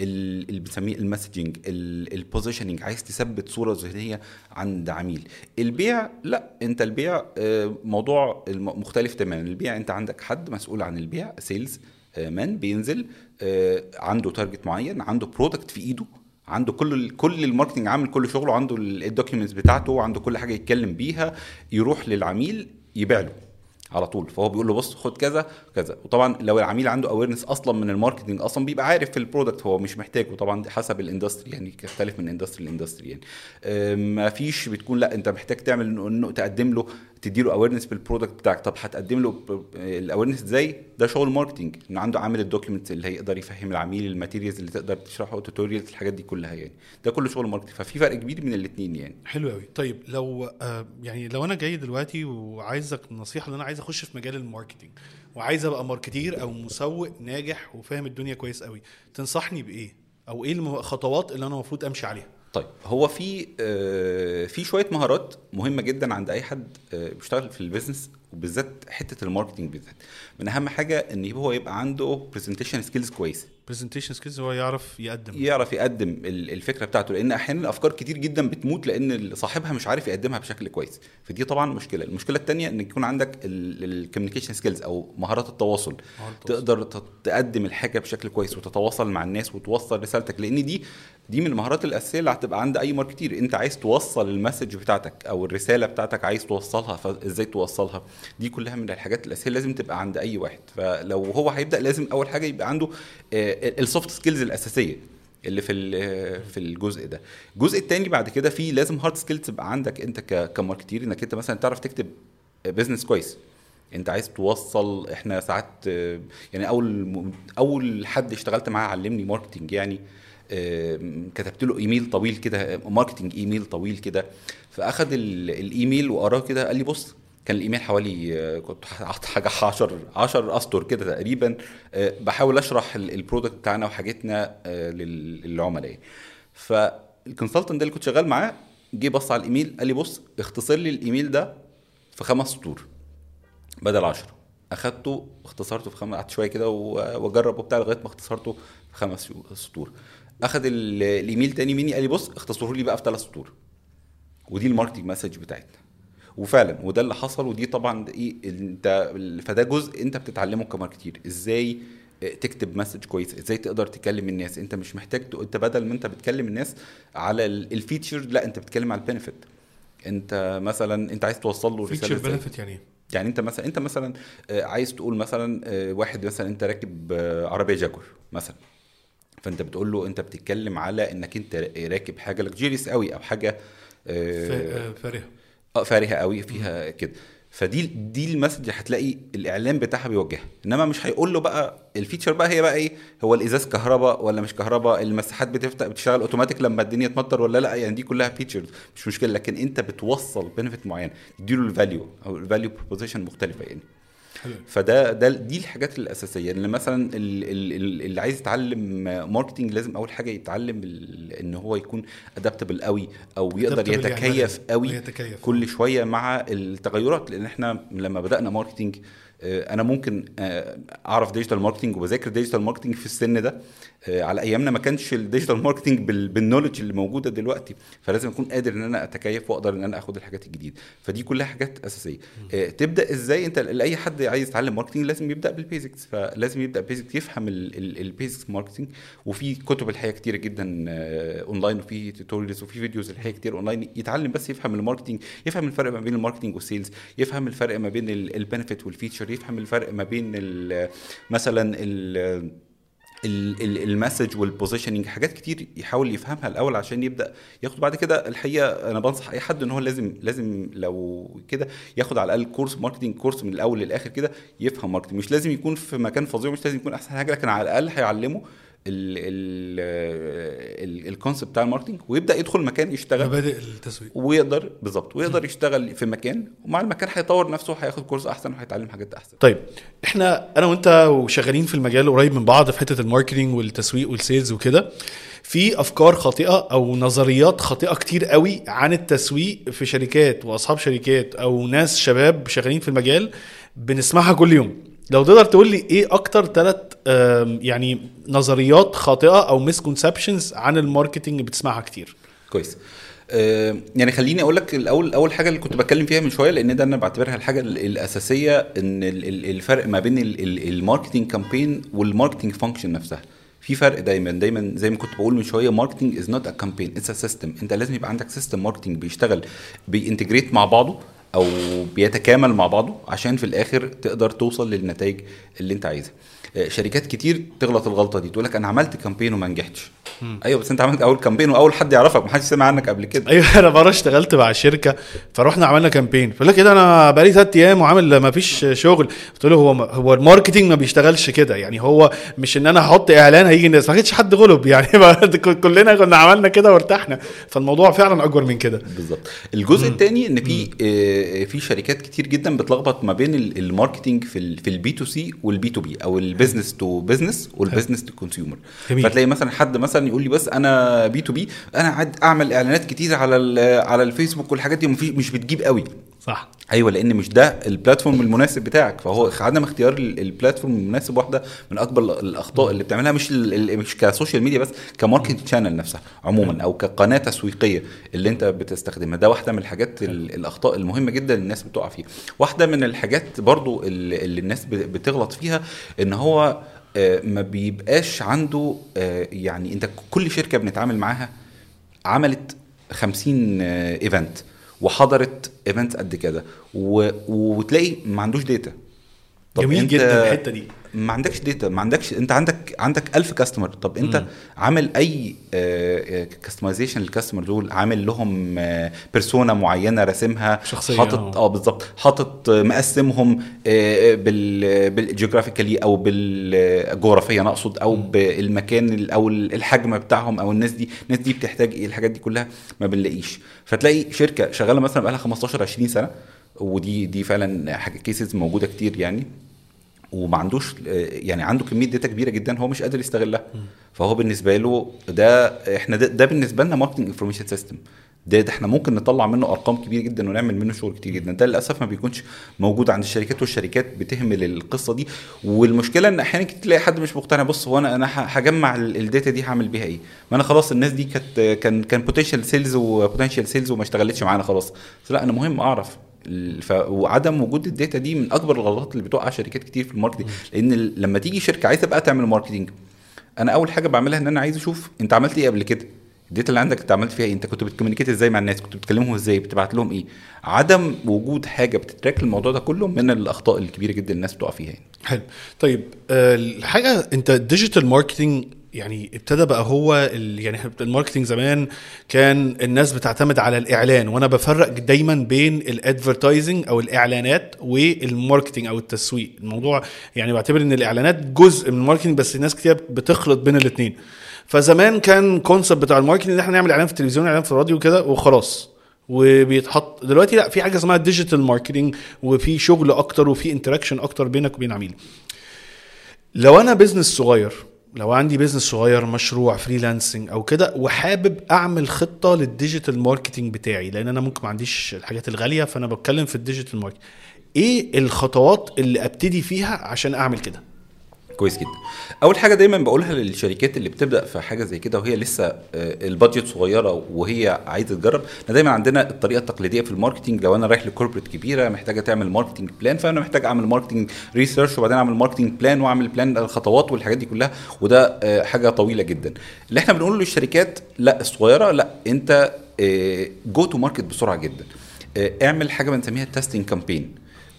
ال- اللي بنسميه ال messaging ال positioning عايز تثبت صورة ذهنية عند عميل. البيع لا أنت البيع آه، موضوع مختلف تماما. البيع أنت عندك حد مسؤول عن البيع salesman بينزل آه، عنده target معين عنده product في إيده عنده كل كل ال marketing عامل كل شغله عنده ال documents بتاعته عنده كل حاجة يتكلم بيها يروح للعميل يبيع له على طول. فهو بيقول له بص خد كذا كذا. وطبعا لو العميل عنده awareness أصلا من ال marketing أصلا بيبقى عارف في ال product هو مش محتاجه. طبعا حسب ال industry يعني يختلف من industry ل industry يعني. ما فيش بتكون لأ أنت محتاج تعمل إنه تقدم له تدي له awareness بال product بتاعك. طب هتقدم له ال awareness إزاي؟ ده شغل marketing إنه عنده عامل ال documents اللي هيقدر يفهم العميل ال materials اللي تقدر تشرحه tutorials الحاجات دي كلها يعني. ده كله شغل marketing ففي فرق كبير من الاثنين يعني. حلو قوي. طيب لو آه يعني لو أنا جاي دلوقتي وعايزك نصيحة إن أنا عايز أخش في مجال ال marketing وعايز أبقى marketer أو مسوق ناجح وفاهم الدنيا كويس قوي تنصحني بإيه؟ أو إيه الخطوات اللي أنا المفروض أمشي عليها؟ طيب هو في آه، في شوية مهارات مهمة جدا عند أي حد آه، بيشتغل في ال business وبالذات حتة ال marketing بالذات. من أهم حاجة إن هو يبقى عنده presentation skills كويسة. presentation skills هو يعرف يقدم. يعرف يقدم ال- الفكرة بتاعته لأن أحيانا افكار كتير جدا بتموت لأن صاحبها مش عارف يقدمها بشكل كويس. فدي طبعا مشكلة. المشكلة الثانية ان يكون عندك ال communication skills أو مهارات التواصل. تقدر تقدم الحاجة بشكل كويس وتتواصل مع الناس وتوصل رسالتك لأن دي دي من المهارات الأساسية اللي هتبقى عند أي marketer. أنت عايز توصل ال message بتاعتك أو الرسالة بتاعتك عايز توصلها فإزاي توصلها؟ دي كلها من الحاجات الأساسية لازم تبقى عند أي واحد. فلو هو هيبدأ لازم أول حاجة يبقى عنده ال soft skills الأساسية اللي في في الجزء ده. الجزء الثاني بعد كده في لازم hard skills تبقى عندك أنت ك marketer إنك أنت مثلا تعرف تكتب business كويس. أنت عايز توصل إحنا ساعات يعني أول أول حد اشتغلت معاه علمني marketing يعني كتبت له ايميل طويل كده marketing email طويل كده. فأخد ال- الايميل وقراه كده قال لي بص كان الإيميل حوالي آه، كنت حاطط حاجة 10 10 أسطر كده تقريبا آه، بحاول أشرح ال- ال product بتاعنا وحاجتنا آه، لل- للعملاء. فال consultant ده اللي كنت شغال معاه جه بص على الإيميل قال لي بص اختصر لي الإيميل ده في خمس سطور بدل 10 أخدته اختصرته في خمس قعدت شوية كده وأجرب وبتاع لغاية ما اختصرته في خمس سطور. أخد ال- الإيميل تاني مني قال لي بص اختصره لي بقى في ثلاث سطور. ودي ال marketing message بتاعتنا. وفعلا وده اللي حصل ودي طبعا إيه أنت فده جزء أنت بتتعلمه ك marketer إزاي تكتب message كويس إزاي تقدر تكلم الناس. أنت مش محتاج أنت بدل ما أنت بتكلم الناس على ال feature لا أنت بتتكلم على ال benefit أنت مثلا أنت عايز توصل له feature رساله إزاي. benefit يعني إيه؟ يعني أنت مثلا أنت مثلا آه، عايز تقول مثلا آه، واحد مثلا أنت راكب آه، عربية جاكوار مثلا. فأنت بتقول له أنت بتتكلم على إنك أنت راكب حاجة luxurious قوي أو حاجة آه، فا- آه، فارهة. آه فارهة قوي فيها كده. فدي دي ال message هتلاقي الاعلان بتاعها بيوجهها. إنما مش هيقول له بقى ال feature بقى هي بقى إيه؟ هو الإزاز كهرباء ولا مش كهرباء؟ المساحات بتفتح بتشتغل اوتوماتيك لما الدنيا تمطر ولا لأ؟ يعني دي كلها features مش مشكلة لكن أنت بتوصل benefit معين تديله ال value أو ال value proposition مختلفة يعني. فده ده دي الحاجات الأساسية اللي مثلا ال- ال- ال- اللي عايز يتعلم marketing لازم أول حاجة يتعلم إن هو يكون adaptable قوي أو يقدر يعني يتكيف. قوي يتكيف. كل شوية مع التغيرات لأن إحنا لما بدأنا marketing آه، أنا ممكن آه، أعرف digital marketing وبذاكر digital marketing في السن ده على أيامنا ما كانش ال digital marketing بال- بال knowledge اللي موجودة دلوقتي. فلازم أكون قادر إن أنا أتكيف وأقدر إن أنا آخد الحاجات الجديدة. فدي كلها حاجات أساسية. آه، تبدأ إزاي؟ أنت لاي حد عايز يتعلم marketing لازم يبدأ بال basics فلازم يبدأ basics يفهم ال basics marketing وفي كتب الحقيقة كتيرة جدا آه، اونلاين وفي tutorials وفي videos الحقيقة كتير اونلاين يتعلم بس يفهم ال marketing يفهم الفرق ما بين ال marketing وال sales يفهم الفرق ما بين ال benefit وال feature يفهم الفرق ما بين مثلا ال message وال positioning حاجات كتير يحاول يفهمها الأول عشان يبدأ ياخد. بعد كده الحقيقة أنا بنصح أي حد إن هو لازم لازم لو كده ياخد على الأقل course marketing course من الأول للآخر كده يفهم marketing مش لازم يكون في مكان فظيع مش لازم يكون أحسن حاجة لكن على الأقل هيعلمه ال concept بتاع ال marketing ويبدأ يدخل مكان يشتغل. مبادئ التسويق. ويقدر بالظبط ويقدر يشتغل في مكان ومع المكان هيطور نفسه هياخد course أحسن وهيتعلم حاجات أحسن. طيب إحنا أنا وأنت وشغالين في المجال قريب من بعض في حتة ال marketing والتسويق وال sales وكده. في أفكار خاطئة أو نظريات خاطئة كتير قوي عن التسويق في شركات وأصحاب شركات أو ناس شباب شغالين في المجال بنسمعها كل يوم. لو تقدر تقول لي إيه أكتر ثلاث يعني نظريات خاطئة أو misconceptions عن ال marketing بتسمعها كتير. كويس. يعني خليني أقول لك الأول أول حاجة اللي كنت بتكلم فيها من شوية لأن ده أنا بعتبرها الحاجة ال- الأساسية إن ال- ال- الفرق ما بين ال- ال- ال marketing campaign وال marketing function نفسها. في فرق دايما دايما زي ما كنت بقول من شوية marketing is not a campaign it's a system أنت لازم يبقى عندك system marketing بيشتغل بي integrate مع بعضه أو بيتكامل مع بعضه عشان في الآخر تقدر توصل للنتائج اللي أنت عايزها. شركات كتير تغلط الغلطة دي تقول لك أنا عملت campaign وما نجحتش. أيوه بس أنت عملت أول campaign وأول حد يعرفك ما حدش سمع عنك قبل كده. أيوه أنا مرة اشتغلت مع شركة فرحنا عملنا campaign فقال لك كده أنا بقالي ثلاث أيام وعامل ما فيش شغل. قلت له هو هو ال marketing ما بيشتغلش كده يعني هو مش إن أنا أحط إعلان هيجي الناس. ما كانش حد غلب يعني كلنا كنا عملنا كده وارتحنا. فالموضوع فعلا أكبر من كده. بالظبط. الجزء الثاني إن في آه، في شركات كتير جدا بتلخبط ما بين ال- ال marketing في ال في البي تو سي والبي تو بي أو ال business to business وال business to consumer. فتلاقي مثلا حد مثلا يقول لي بس أنا B2B أنا قاعد أعمل إعلانات كتير على ال- على الفيسبوك والحاجات دي مش بتجيب قوي. صح. أيوه لأن مش ده ال platform المناسب بتاعك. فهو عدم اختيار ال- ال platform المناسب واحدة من أكبر ال- الأخطاء اللي بتعملها مش مش ك social media بس ك market channel نفسها عموما أو كقناة تسويقية اللي أنت بتستخدمها. ده واحدة من الحاجات ال- الأخطاء المهمة جدا الناس بتقع فيها. واحدة من الحاجات برضو اللي الناس بتغلط فيها إن هو آه، ما بيبقاش عنده آه، يعني أنت كل شركة بنتعامل معاها عملت 50 event وحضرت event قد كده. و... وتلاقي ما عندوش data جميل جدا الحتة دي. ما عندكش data ما عندكش انت عندك عندك 1000 customer طب انت مم. عامل أي customization لل customer دول؟ عامل لهم persona معينة راسمها؟ شخصية، حاطط آه. بالظبط. حاطط آه، مقسمهم آه، بال بال geographically أو بالجغرافية أنا اقصد أو بالمكان ال- أو الحجم بتاعهم أو الناس دي الناس دي بتحتاج إيه الحاجات دي كلها ما بنلاقيش. فتلاقي شركة شغالة مثلا بقالها 15 20 سنة ودي دي فعلا حاجة cases موجودة كتير يعني. وما عندوش يعني عنده كمية data كبيرة جدا هو مش قادر يستغلها. فهو بالنسبة له ده إحنا ده, ده بالنسبة لنا marketing information system ده, ده إحنا ممكن نطلع منه أرقام كبيرة جدا ونعمل منه شغل كتير جدا. ده للأسف ما بيكونش موجود عند الشركات والشركات بتهمل القصة دي. والمشكلة إن أحيانا تلاقي حد مش مقتنع بص هو أنا أنا هجمع ال data دي هعمل بيها إيه؟ ما أنا خلاص الناس دي كانت كان كان potential sales و potential sales وما اشتغلتش معانا خلاص. لا أنا مهم أعرف ف... وعدم وجود ال data دي من أكبر الغلطات اللي بتوقع شركات كتير في ال marketing لأن لما تيجي شركة عايزة بقى تعمل marketing أنا أول حاجة بعملها إن أنا عايز أشوف أنت عملت إيه قبل كده؟ ال data اللي عندك أنت عملت فيها إيه؟ أنت كنت بت communicate إزاي مع الناس؟ كنت بتكلمهم إزاي؟ بتبعت لهم إيه؟ عدم وجود حاجة بتت track الموضوع ده كله من الأخطاء الكبيرة جدا الناس بتقع فيها يعني. حلو. طيب آه، الحاجة أنت ال digital marketing يعني ابتدى بقى هو يعني ال marketing زمان كان الناس بتعتمد على الإعلان وأنا بفرق دايما بين ال advertising أو الإعلانات وال marketing أو التسويق. الموضوع يعني بعتبر إن الإعلانات جزء من ال marketing بس الناس كتير بتخلط بين الاثنين فزمان كان concept بتاع ال marketing إن إحنا نعمل إعلان في التلفزيون إعلان في الراديو كده وخلاص. وبيتحط دلوقتي لا في حاجة اسمها digital marketing وفي شغل أكتر وفي interaction أكتر بينك وبين عميل. لو أنا business صغير لو عندي business صغير مشروع freelancing أو كده وحابب أعمل خطة لل digital marketing بتاعي لأن أنا ممكن ما عنديش الحاجات الغالية فأنا بتكلم في ال digital marketing إيه الخطوات اللي أبتدي فيها عشان أعمل كده؟ كويس جدا. أول حاجة دايما بقولها للشركات اللي بتبدأ في حاجة زي كده وهي لسه آه، ال budget صغيرة وهي عايزة تجرب إحنا دايما عندنا الطريقة التقليدية في ال marketing لو أنا رايح ل corporate كبيرة محتاجة تعمل marketing plan فأنا محتاج أعمل marketing research وبعدين أعمل marketing plan وأعمل plan الخطوات والحاجات دي كلها وده آه، حاجة طويلة جدا. اللي إحنا بنقوله للشركات لا الصغيرة لا أنت go to market بسرعة جدا. آه، اعمل حاجة بنسميها testing campaign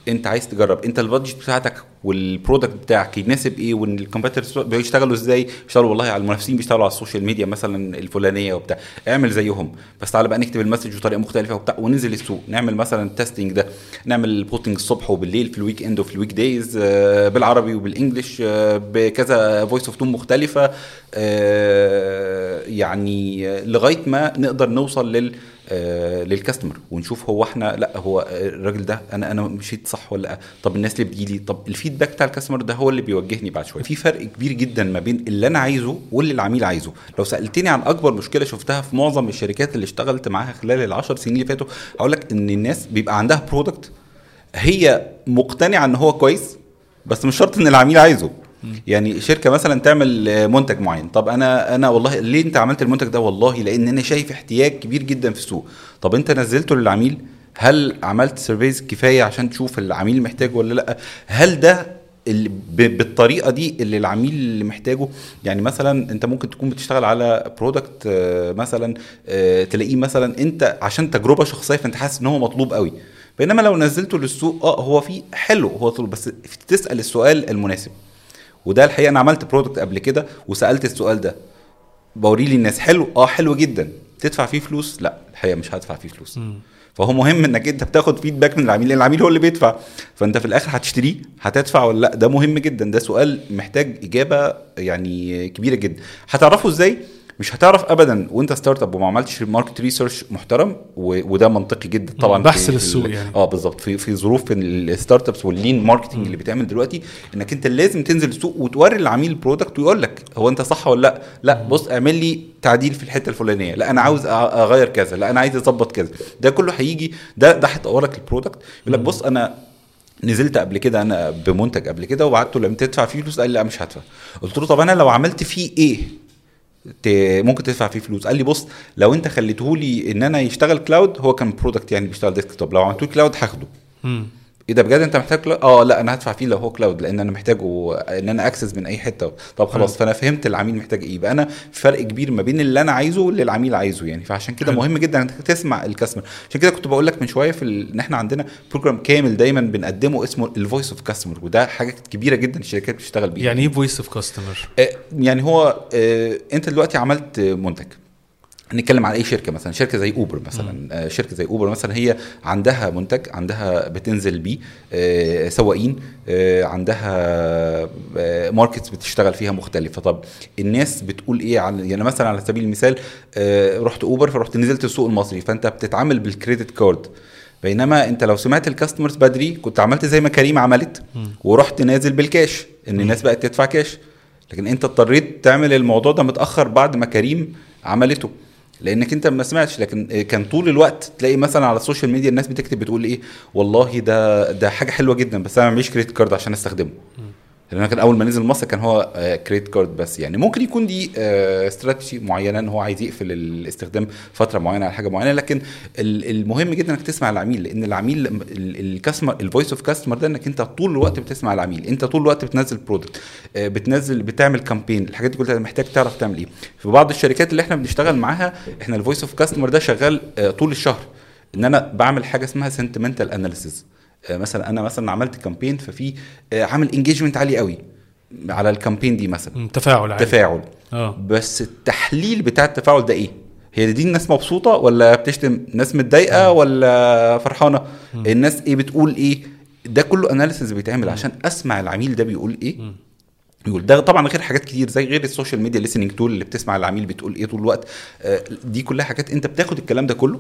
انت عايز تجرب. انت ال budget بتاعتك وال product بتاعك يناسب إيه؟ وان ال competitors بيشتغلوا إزاي؟ بيشتغلوا والله على المنافسين بيشتغلوا على ال social media مثلا الفلانية وبتاع. اعمل زيهم. بس تعالى بقى نكتب ال message بطريقة مختلفة وبتاع وننزل السوق. نعمل مثلا ال testing ده. نعمل posting الصبح وبالليل في ال weekend وفي ال weekdays آه، بالعربي وبال English آه، بكذا voice of tone مختلفة. آه، يعني لغاية ما نقدر نوصل لل لل customer. ونشوف هو إحنا لا هو آه، الراجل ده أنا أنا مشيت صح ولا لا؟ طب الناس اللي بتجيلي طب ال feedback بتاع ال customer ده هو اللي بيوجهني بعد شوية. في فرق كبير جدا ما بين اللي أنا عايزه واللي العميل عايزه. لو سألتني عن أكبر مشكلة شفتها في معظم الشركات اللي اشتغلت معاها خلال العشر سنين اللي فاتوا هقول لك إن الناس بيبقى عندها product هي مقتنعة إن هو كويس بس مش شرط إن العميل عايزه. يعني شركة مثلا تعمل آه، منتج معين. طب أنا أنا والله ليه أنت عملت المنتج ده؟ والله لأن أنا شايف احتياج كبير جدا في السوق. طب أنت نزلته للعميل هل عملت surveys كفاية عشان تشوف العميل محتاجه ولا لأ؟ هل ده بالطريقة دي اللي العميل اللي محتاجه؟ يعني مثلا أنت ممكن تكون بتشتغل على product مثلا آه، تلاقيه مثلا أنت عشان تجربة شخصية فأنت حاسس إن هو مطلوب قوي. بينما لو نزلته للسوق آه هو في حلو هو طلب بس تسأل السؤال المناسب. وده الحقيقة أنا عملت برودكت قبل كده وسألت السؤال ده. بوريه للناس حلو آه حلو جدا. تدفع فيه فلوس؟ لا الحقيقة مش هدفع فيه فلوس. فهو مهم إنك أنت بتاخد فيدباك من العميل لأن العميل هو اللي بيدفع. فأنت في الآخر هتشتريه هتدفع ولا لأ؟ ده مهم جدا. ده سؤال محتاج إجابة يعني كبيرة جدا. هتعرفه إزاي؟ مش هتعرف ابدا وأنت startup وما عملتش market research محترم. وده منطقي جدا طبعا بحث للسوق يعني. آه بالظبط. في في ظروف ال startups وال lean marketing اللي بيتعمل دلوقتي إنك أنت لازم تنزل السوق وتوري العميل ال product ويقول لك هو أنت صح ولا لأ؟ لأ بص اعمل لي تعديل في الحتة الفلانية. لأ أنا عاوز أغير كذا. لأ أنا عايز أظبط كذا. ده كله هيجي ده ده هيطور لك ال product يقول لك بص أنا نزلت قبل كده أنا بمنتج قبل كده وبعته لما تدفع فيه فلوس قال لي لأ مش هدفع. قلت له طب أنا لو عملت فيه إيه؟ ممكن تدفع فيه فلوس. قال لي بص لو انت خليته لي ان أنا يشتغل cloud هو كان product يعني بيشتغل desktop لو عملته cloud هاخده. إيه ده بجد أنت محتاج cloud؟ آه لا أنا هدفع فيه لو هو cloud لأن أنا محتاجه إن أنا access من أي حتة. طب خلاص فأنا فهمت العميل محتاج إيه. يبقى أنا في فرق كبير ما بين اللي أنا عايزه واللي العميل عايزه يعني. فعشان كده. مهم جدا إنك تسمع ال customer عشان كده كنت بقول لك من شوية في ال... إن إحنا عندنا program كامل دايما بنقدمه اسمه ال voice of customer وده حاجة كبيرة جدا الشركات بتشتغل بيها. يعني إيه voice of customer يعني هو آه، أنت دلوقتي عملت منتج. نتكلم عن أي شركة مثلا شركة زي Uber مثلا. آه، شركة زي Uber مثلا هي عندها منتج عندها بتنزل بيه آه، سواقين آه، عندها markets بتشتغل فيها مختلفة. طب الناس بتقول إيه عن يعني مثلا على سبيل المثال رحت Uber فرحت نزلت السوق المصري فأنت بتتعامل بال credit card بينما أنت لو سمعت ال customers بدري كنت عملت زي ما Careem عملت ورحت نازل بالكاش إن الناس بقت تدفع كاش لكن أنت اضطريت تعمل الموضوع ده متأخر بعد ما كريم عملته. لانك انت ما سمعتش لكن كان طول الوقت تلاقي مثلا على ال social media الناس بتكتب بتقول إيه والله ده ده حاجة حلوة جدا بس أنا ما معيش credit card عشان أستخدمه. لأن كان أول ما نزل مصر كان هو credit card بس يعني. ممكن يكون دي استراتيجي معينة إن هو عايز يقفل الاستخدام فترة معينة على حاجة معينة لكن ال- المهم جدا إنك تسمع العميل لأن العميل ال customer ال voice of customer ده إنك أنت طول الوقت بتسمع العميل. أنت طول الوقت بتنزل product بتنزل بتعمل campaign الحاجات دي كلها محتاج تعرف تعمل إيه. في بعض الشركات اللي إحنا بنشتغل معاها إحنا ال voice of customer ده شغال آه، طول الشهر. إن أنا بعمل حاجة اسمها sentimental analysis مثلا أنا مثلا عملت campaign ففي آه، عامل engagement عالي قوي على ال campaign دي مثلا. تفاعل عادي تفاعل. آه. بس التحليل بتاع التفاعل ده إيه؟ هي دي الناس مبسوطة ولا بتشتم؟ ناس متضايقة ولا فرحانة؟ الناس إيه بتقول إيه؟ ده كله analysis بيتعمل عشان أسمع العميل ده بيقول إيه. يقول ده طبعا غير حاجات كتير زي غير ال social media listening tool اللي بتسمع العميل بتقول إيه طول الوقت. آه، دي كلها حاجات. أنت بتاخد الكلام ده كله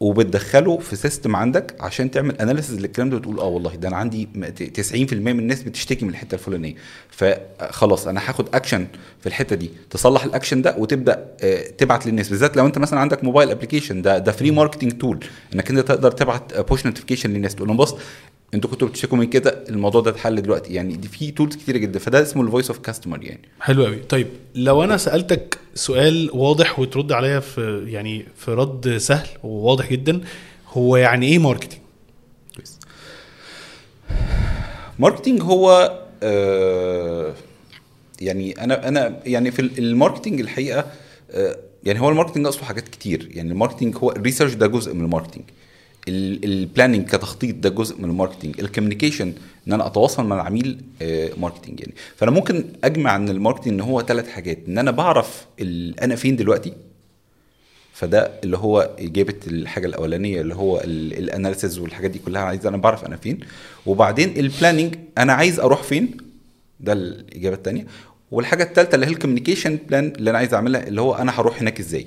وبتدخله في system عندك عشان تعمل analysis للكلام ده وتقول آه والله ده أنا عندي م- 90% من الناس بتشتكي من الحتة الفلانية. فخلاص أنا هاخد اكشن في الحتة دي. تصلح الاكشن ده وتبدأ آه، تبعت للناس. بالذات لو أنت مثلا عندك mobile application ده ده free marketing tool إنك أنت تقدر تبعت push notification للناس. تقول لهم بص أنتوا كنتوا بتشتكوا من كده الموضوع ده اتحل دلوقتي. يعني دي في tools كتيرة جدا فده اسمه ال voice of customer يعني. حلو قوي. طيب لو أنا سألتك سؤال واضح وترد عليا في يعني في رد سهل وواضح جدا هو يعني إيه marketing كويس. marketing هو آه يعني أنا أنا يعني في ال marketing الحقيقة آه يعني هو ال marketing ناقصه حاجات كتير. يعني ال marketing هو ال research ده جزء من ال marketing ال planning كتخطيط ده جزء من ال marketing ال communication إن أنا أتواصل مع العميل آه، marketing يعني. فأنا ممكن أجمع إن ال marketing إن هو ثلاث حاجات إن أنا بعرف أنا فين دلوقتي فده اللي هو إجابة الحاجة الأولانية اللي هو ال analysis والحاجات دي كلها عايز أنا بعرف أنا فين. وبعدين ال planning أنا عايز أروح فين؟ ده الإجابة الثانية والحاجة الثالثه اللي هي ال communication plan اللي أنا عايز أعملها اللي هو أنا هروح هناك إزاي؟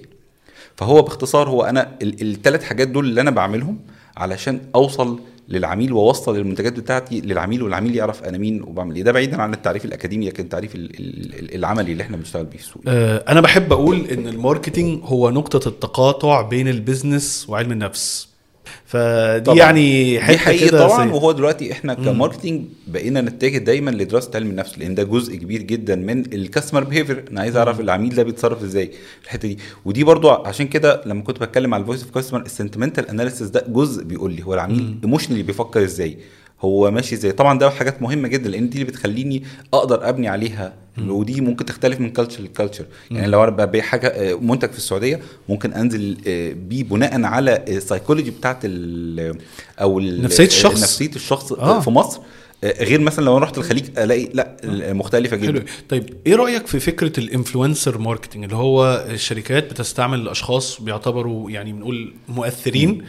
فهو باختصار هو أنا الثلاث حاجات دول اللي أنا بعملهم علشان أوصل للعميل وأوصل المنتجات بتاعتي للعميل والعميل يعرف أنا مين وبعمل إيه. ده بعيدا عن التعريف الأكاديمي لكن التعريف ال- ال- العملي اللي إحنا بنشتغل بيه في السوق. آه، أنا بحب أقول إن ال marketing هو نقطة التقاطع بين ال business وعلم النفس. فدي طبعاً. يعني حتة كده طبعا. وهو دلوقتي إحنا ك marketing بقينا نتجه دايما لدراسه علم النفس لأن ده جزء كبير جدا من ال customer behavior أنا عايز أعرف العميل ده بيتصرف إزاي في الحتة دي. ودي برضو عشان كده لما كنت بتكلم على ال voice of customer ال sentimental analysis ده جزء بيقول لي هو العميل emotionally بيفكر إزاي. هو ماشي إزاي. طبعا ده حاجات مهمة جدا لأن دي اللي بتخليني أقدر أبني عليها ودي ممكن تختلف من culture ل culture يعني لو أنا ببيع حاجة آه، منتج في السعودية ممكن أنزل آه، بيه بناء على السايكولوجي بتاعت ال أو ال- نفسية الشخص. نفسية الشخص آه. آه. في مصر. آه، غير مثلا لو أنا رحت الخليج ألاقي لأ مختلفة حلو. جدا طيب إيه رأيك في فكرة ال influencer marketing اللي هو الشركات بتستعمل أشخاص بيعتبروا يعني بنقول مؤثرين.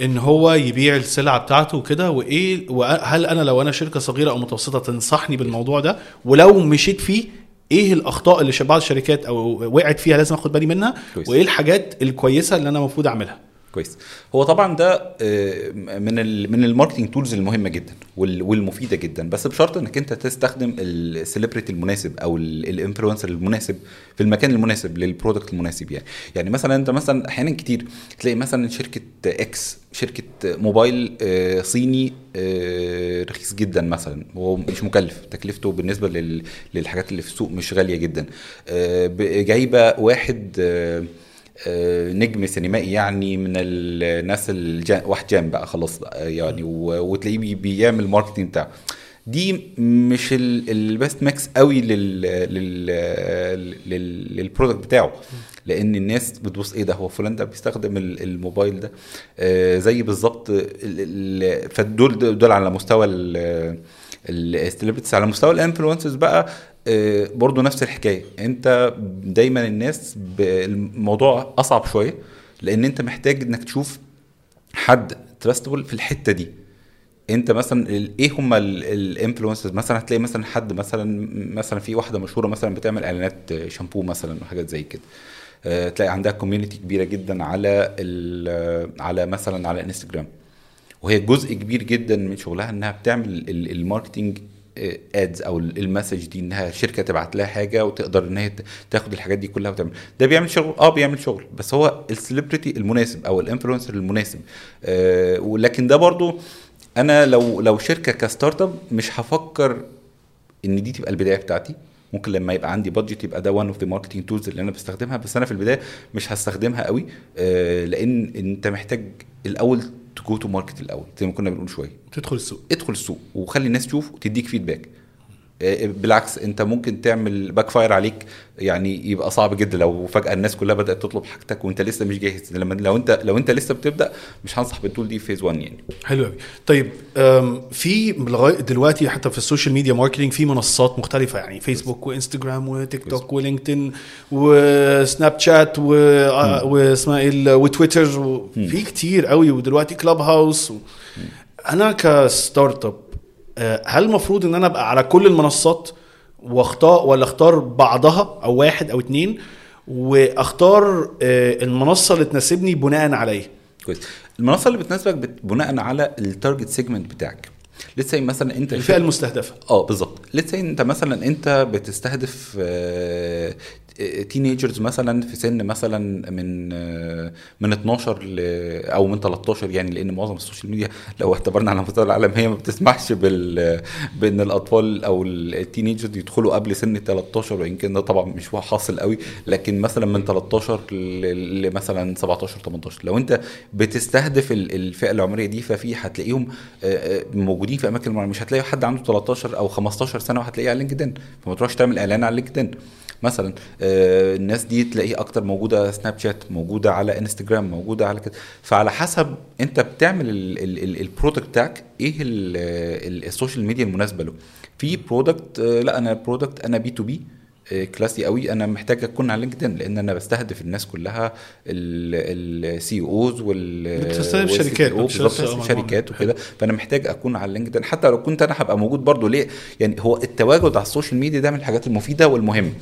إن هو يبيع السلعة بتاعته وكده وإيه وهل أنا لو أنا شركة صغيرة أو متوسطة تنصحني بالموضوع ده؟ ولو مشيت فيه إيه الأخطاء اللي بعض الشركات أو وقعت فيها لازم آخد بالي منها؟ كويس. وإيه الحاجات الكويسة اللي أنا المفروض أعملها؟ كويس. هو طبعا ده آه، من من ال marketing tools المهمة جدا وال- والمفيدة جدا. بس بشرط إنك أنت تستخدم ال celebrity المناسب أو ال influencer المناسب في المكان المناسب لل product المناسب يعني. يعني مثلا أنت مثلا أحيانا كتير تلاقي مثلا شركة إكس شركة موبايل آه، صيني آه، رخيص جدا مثلا. هو مش مكلف. تكلفته بالنسبة لل- للحاجات اللي في السوق مش غالية جدا. جايبة واحد نجم سينمائي يعني من الناس الجا... واحد جامد بقى خلاص يعني. وتلاقيه بي... بيعمل ال marketing بتاعه دي مش ال best mix قوي لل لل لل لل product بتاعه لأن الناس بتبص إيه ده هو فلان ده بيستخدم ال- الموبايل ده آه زي بالظبط ال- ال- فدول دول على مستوى ال celebrities على مستوى ال influencers بقى آه، برضو نفس الحكاية. انت دايما الناس الموضوع أصعب شوية لأن انت محتاج إنك تشوف حد trustable في الحتة دي. انت مثلا إيه هم ال influencers مثلا هتلاقي مثلا حد مثلا مثلا في واحدة مشهورة مثلا بتعمل إعلانات شامبو مثلا وحاجات زي كده. آه، تلاقي عندها community كبيرة جدا على على مثلا على انستجرام وهي جزء كبير جدا من شغلها إنها بتعمل ال- ال marketing ads أو ال- ال message دي إنها شركة تبعت لها حاجة وتقدر إن هي تاخد الحاجات دي كلها وتعمل. ده بيعمل شغل آه بيعمل شغل. بس هو ال celebrity المناسب أو ال influencer المناسب. آه ولكن ده برضو أنا لو لو شركة ك startup مش هفكر إن دي تبقى البداية بتاعتي. ممكن لما يبقى عندي budget يبقى ده one of the marketing tools اللي أنا بستخدمها. بس أنا في البداية مش هستخدمها قوي آه، لأن أنت محتاج الأول ت go to market الأول زي ما كنا بنقول شوية. تدخل السوق. ادخل السوق وخلي الناس تشوف وتديك feedback بالعكس انت ممكن تعمل backfire عليك يعني يبقى صعب جدا لو فجأة الناس كلها بدأت تطلب حاجتك وانت لسه مش جاهز. لما لو انت لو انت لسه بتبدأ مش هنصح بال tool دي في phase 1 يعني. حلو قوي طيب في لغاية دلوقتي حتى في ال social media marketing في منصات مختلفة يعني فيسبوك وانستجرام وتيك توك ولينكدين وسناب شات و... آه، واسمها إيه وتويتر وفي كتير قوي ودلوقتي Clubhouse و... أنا ك startup آه، هل المفروض إن أنا أبقى على كل المنصات واختار ولا أختار بعضها أو واحد أو اتنين وأختار آه، المنصة اللي تناسبني بناء عليه كويس. المنصة اللي بتناسبك بت- بناء على ال target segment بتاعك. لسه مثلا أنت الفئة المستهدفة. آه بالظبط. لسه أنت مثلا أنت بتستهدف teenagers مثلا في سن مثلا من من 12 ل أو من 13 يعني لأن معظم ال social media لو اعتبرنا على مستوى العالم هي ما بتسمحش بال بإن الأطفال أو ال teenagers يدخلوا قبل سن 13 وإن كان ده طبعا مش حاصل قوي. لكن مثلا من 13 ل- لمثلا 17 18 لو أنت بتستهدف ال- الفئة العمرية دي ففي هتلاقيهم آه، آه، موجودين في أماكن معينة. مش هتلاقي حد عنده 13 أو 15 سنة وهتلاقيه على لينكدين. فما تروحش تعمل إعلان على لينكدين. مثلا آه، الناس دي تلاقيه أكتر موجودة سناب شات موجودة على انستجرام موجودة على كده. فعلى حسب أنت بتعمل ال- ال- ال- ال product بتاعك إيه ال- ال- ال social media المناسبة له. في product لا أنا product أنا B2B classy قوي. أنا محتاج أكون على لينكدين لأن أنا بستهدف الناس كلها ال CEOs وال بتستهدف وال شركات، بتشتغل بالظبط مع شركات وكده. فأنا محتاج أكون على لينكدين حتى لو كنت أنا هبقى موجود برضو ليه؟ يعني هو التواجد على ال social media ده من الحاجات المفيدة والمهمة.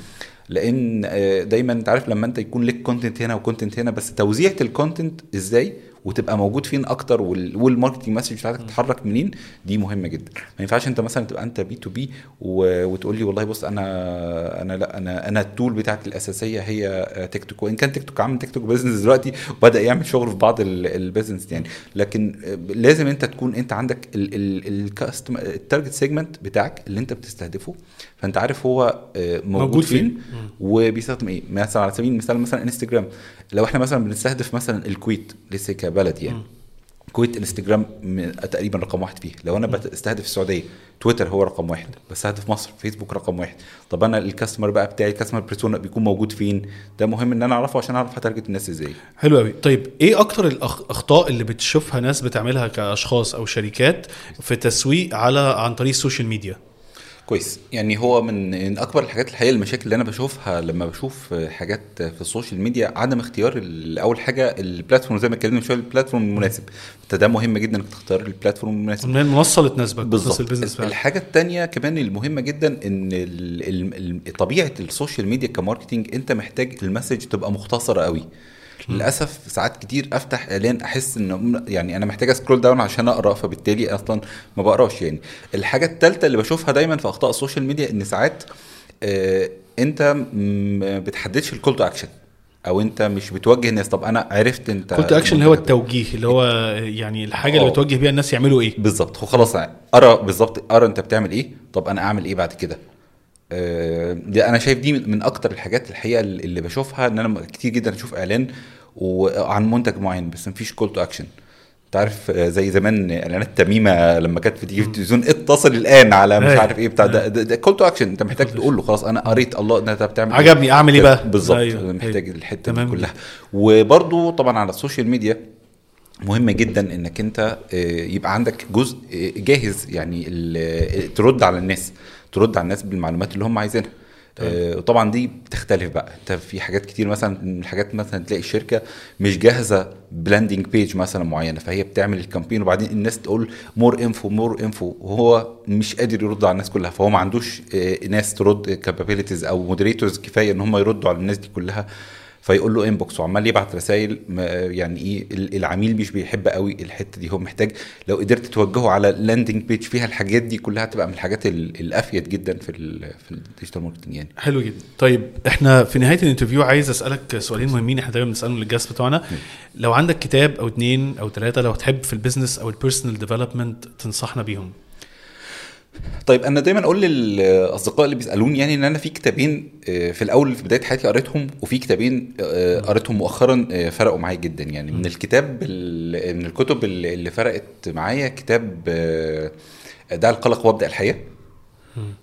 لأن آه، دايما أنت عارف لما أنت يكون لك content هنا و content هنا بس توزيعة ال content إزاي؟ وتبقى موجود فين أكتر وال- وال marketing message بتاعتك تتحرك منين دي مهمة جدا. ما ينفعش أنت مثلا تبقى أنت B2B وتقول لي والله بص أنا أنا لأ أنا أنا ال tool بتاعتي الأساسية هي آه، تيك توك وإن كان تيك توك عامل تيك توك business دلوقتي وبدا يعمل شغل في بعض ال- ال business يعني. لكن آه، لازم أنت تكون أنت عندك ال custom ال target segment بتاعك اللي أنت بتستهدفه. فأنت عارف هو آه، موجود, موجود موجود فين. فين وبيستخدم إيه. مثلا على سبيل المثال مثلا انستجرام لو إحنا مثلا بنستهدف مثلا الكويت لسه كبلد يعني. الكويت انستجرام تقريبا رقم واحد فيه لو أنا بستهدف السعودية تويتر هو رقم واحد. بستهدف مصر فيسبوك رقم واحد. طب أنا ال customer بقى بتاعي ال customer persona بيكون موجود فين؟ ده مهم إن أنا أعرفه عشان أعرف ا target الناس إزاي. حلو قوي طيب إيه أكتر الاخطاء اللي بتشوفها ناس بتعملها كأشخاص أو شركات في تسويق على عن طريق ال social media؟ كويس. يعني هو من أكبر الحاجات الحقيقة المشاكل اللي أنا بشوفها لما بشوف حاجات في ال social media عدم اختيار أول حاجة ال platform زي ما اتكلمنا من شوية ال platform المناسب. أنت ده مهم جدا إنك تختار ال platform المناسب. من المنصه اللي تناسبك بالظبط. الحاجة الثانية كمان المهمة جدا إن ال ال ال طبيعة ال social media ك marketing أنت محتاج ال message تبقى مختصرة قوي. للأسف ساعات كتير أفتح إعلان أحس ان يعني أنا محتاج أ scroll down عشان أقرأ فبالتالي أصلا ما بقراش يعني. الحاجة الثالثه اللي بشوفها دايما في أخطاء ال social media إن ساعات آه أنت ما بتحددش ال call to action أو أنت مش بتوجه الناس. طب أنا عرفت أنت call to action اللي هو التوجيه اللي هو يعني الحاجة اللي آه. بتوجه بيها الناس يعملوا إيه؟ بالظبط. خلاص أرى بالظبط أرى أنت بتعمل إيه. طب أنا أعمل إيه بعد كده؟ آه، دي أنا شايف دي من من أكتر الحاجات الحقيقة اللي بشوفها إن أنا كتير جدا أشوف إعلان وعن منتج معين بس مفيش call to action انت عارف آه، زي زمان إعلانات تميمة لما كانت بتيجي في التلفزيون اتصل الآن على مش أيوة. عارف إيه بتاع ده, call to action أنت محتاج تقول له خلاص أنا قريت الله ان انت بتعمل إيه. عجبني أعمل إيه بقى؟ بالظبط. أيوة. محتاج أيوة. الحتة دي كلها. وبرضو طبعا على ال social media مهم جدا إنك أنت آه، يبقى عندك جزء آه، جاهز يعني ال- ترد على الناس ترد على الناس بالمعلومات اللي هم عايزينها. آه، وطبعا دي بتختلف بقى. انت في حاجات كتير مثلا من الحاجات مثلا تلاقي الشركة مش جاهزة ب landing page مثلا معينة فهي بتعمل ال campaign وبعدين الناس تقول more info more info وهو مش قادر يرد على الناس كلها فهو ما عندوش آه، ناس ترد capabilities أو moderators كفاية إن هم يردوا على الناس دي كلها. فيقول له inbox وعمال يبعت رسائل يعني إيه ال- العميل مش بيحب قوي الحتة دي هو محتاج لو قدرت توجهه على landing page فيها الحاجات دي كلها هتبقى من الحاجات ال- الأفيد جدا في ال في ال digital marketing يعني. حلو جدا. طيب إحنا في نهاية ال interview عايز أسألك سؤالين مهمين إحنا دايما بنسألهم لل guest بتوعنا. لو عندك كتاب أو اتنين أو ثلاثة لو تحب في ال business أو ال personal development تنصحنا بيهم؟ طيب أنا دايما أقول للأصدقاء اللي بيسألوني يعني إن أنا في كتابين آه، في الأول في بداية حياتي قريتهم وفي كتابين آه، قريتهم مؤخرا آه، فرقوا معايا جدا. يعني من الكتاب ال- من الكتب اللي فرقت معايا كتاب دع القلق وابدأ الحياة.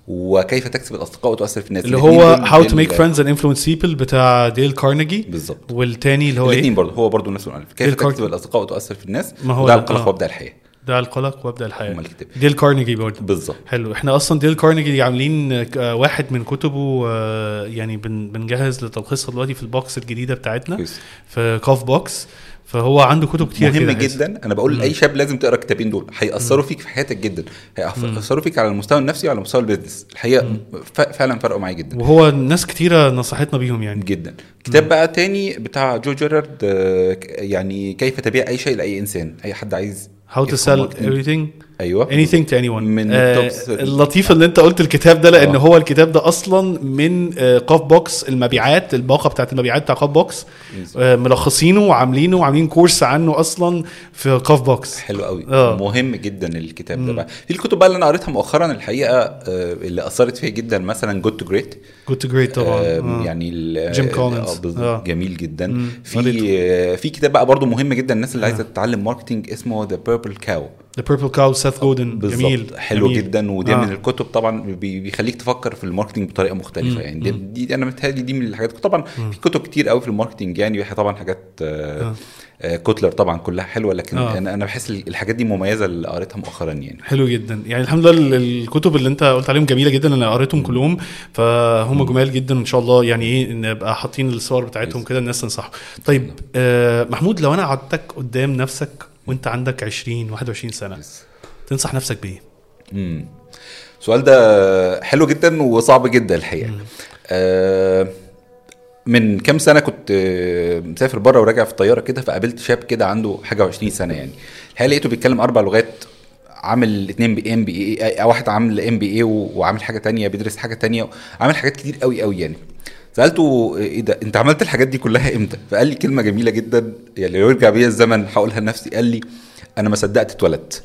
وكيف تكسب الأصدقاء وتؤثر في الناس. اللي هو how to make friends and influence people بتاع ديل كارنيجي بالظبط. والتاني اللي هو الاثنين إيه؟ برضه هو برضه نفس المؤلف كيف تكسب الأصدقاء وتؤثر في الناس؟ ما هو ده، القلق. وابدأ الحياة. ده القلق وابدا الحياة. الكتاب ديل كارنيجي برضه. بالظبط. حلو. إحنا أصلا ديل كارنيجي عاملين آه، واحد من كتبه آه، يعني بن- بنجهز لتلخيصها دلوقتي في ال box الجديدة بتاعتنا كويس. في كاف books. فهو عنده كتب كتير مهم. جدا. أنا بقول لأي شاب لازم تقرأ الكتابين دول. هيأثروا فيك في حياتك جدا. هيأثروا فيك على المستوى النفسي وعلى مستوى ال business. الحقيقة فعلا فرقوا معايا جدا. وهو ناس كتيرة نصحتنا بيهم يعني. جدا. كتاب بقى تاني بتاع جو جيرارد آه، يعني كيف تبيع أي شيء لأي إنسان. أي حد عايز how to sell everything? أيوه anything to anyone من آه اللطيف ان انت قلت الكتاب ده لأن آه. هو الكتاب ده أصلا من آه قاف books المبيعات الباقه بتاعت المبيعات بتاع قاف books آه ملخصينه وعاملينه وعاملين كورس عنه أصلا في قاف books حلو قوي آه. مهم جدا الكتاب ده بقى في الكتب بقى اللي أنا قريتها مؤخرا الحقيقة آه، اللي أثرت فيا جدا مثلا Good to Great Good to Great طبعا آه. يعني ال- جيم كولينز. آه،. آه. جميل جدا مم. في. آه، في كتاب بقى برضو مهم جدا الناس اللي عايزة تتعلم marketing اسمه The Purple Cow The Purple Cow سيث جودن جميل. حلو جميل. جدا ودي آه. من الكتب طبعا بي- بيخليك تفكر في ال marketing بطريقة مختلفة. مم. يعني دي, دي أنا متهيألي دي من الحاجات. طبعا في كتب كتير قوي في ال marketing يعني طبعا حاجات آه. آه. كوتلر طبعا كلها حلوة لكن آه. أنا أنا بحس الحاجات دي مميزة اللي قريتها مؤخرا يعني. حلو جدا. يعني الحمد لله ال- الكتب اللي أنت قلت عليهم جميلة جدا أنا قريتهم كلهم فهم جمال جدا وإن شاء الله يعني إيه نبقى حاطين الصور بتاعتهم كده الناس تنصحهم طيب آه محمود لو أنا قعدتك قدام نفسك وانت عندك 20 21 سنة. تنصح نفسك بإيه؟ امم السؤال ده حلو جدا وصعب جدا الحقيقة. آه من كام سنة كنت مسافر بره وراجع في الطيارة كده فقابلت شاب كده عنده حاجة و20 سنة يعني. الحقيقة لقيته بيتكلم أربع لغات عامل اتنين بي MBA واحد عامل MBA وعامل حاجة تانية بيدرس حاجة تانية عامل حاجات كتير قوي قوي يعني. سألته إيه ده؟ أنت عملت الحاجات دي كلها إمتى؟ فقال لي كلمة جميلة جدا يعني لو يرجع بيا الزمن هقولها لنفسي. قال لي أنا ما صدقت اتولدت.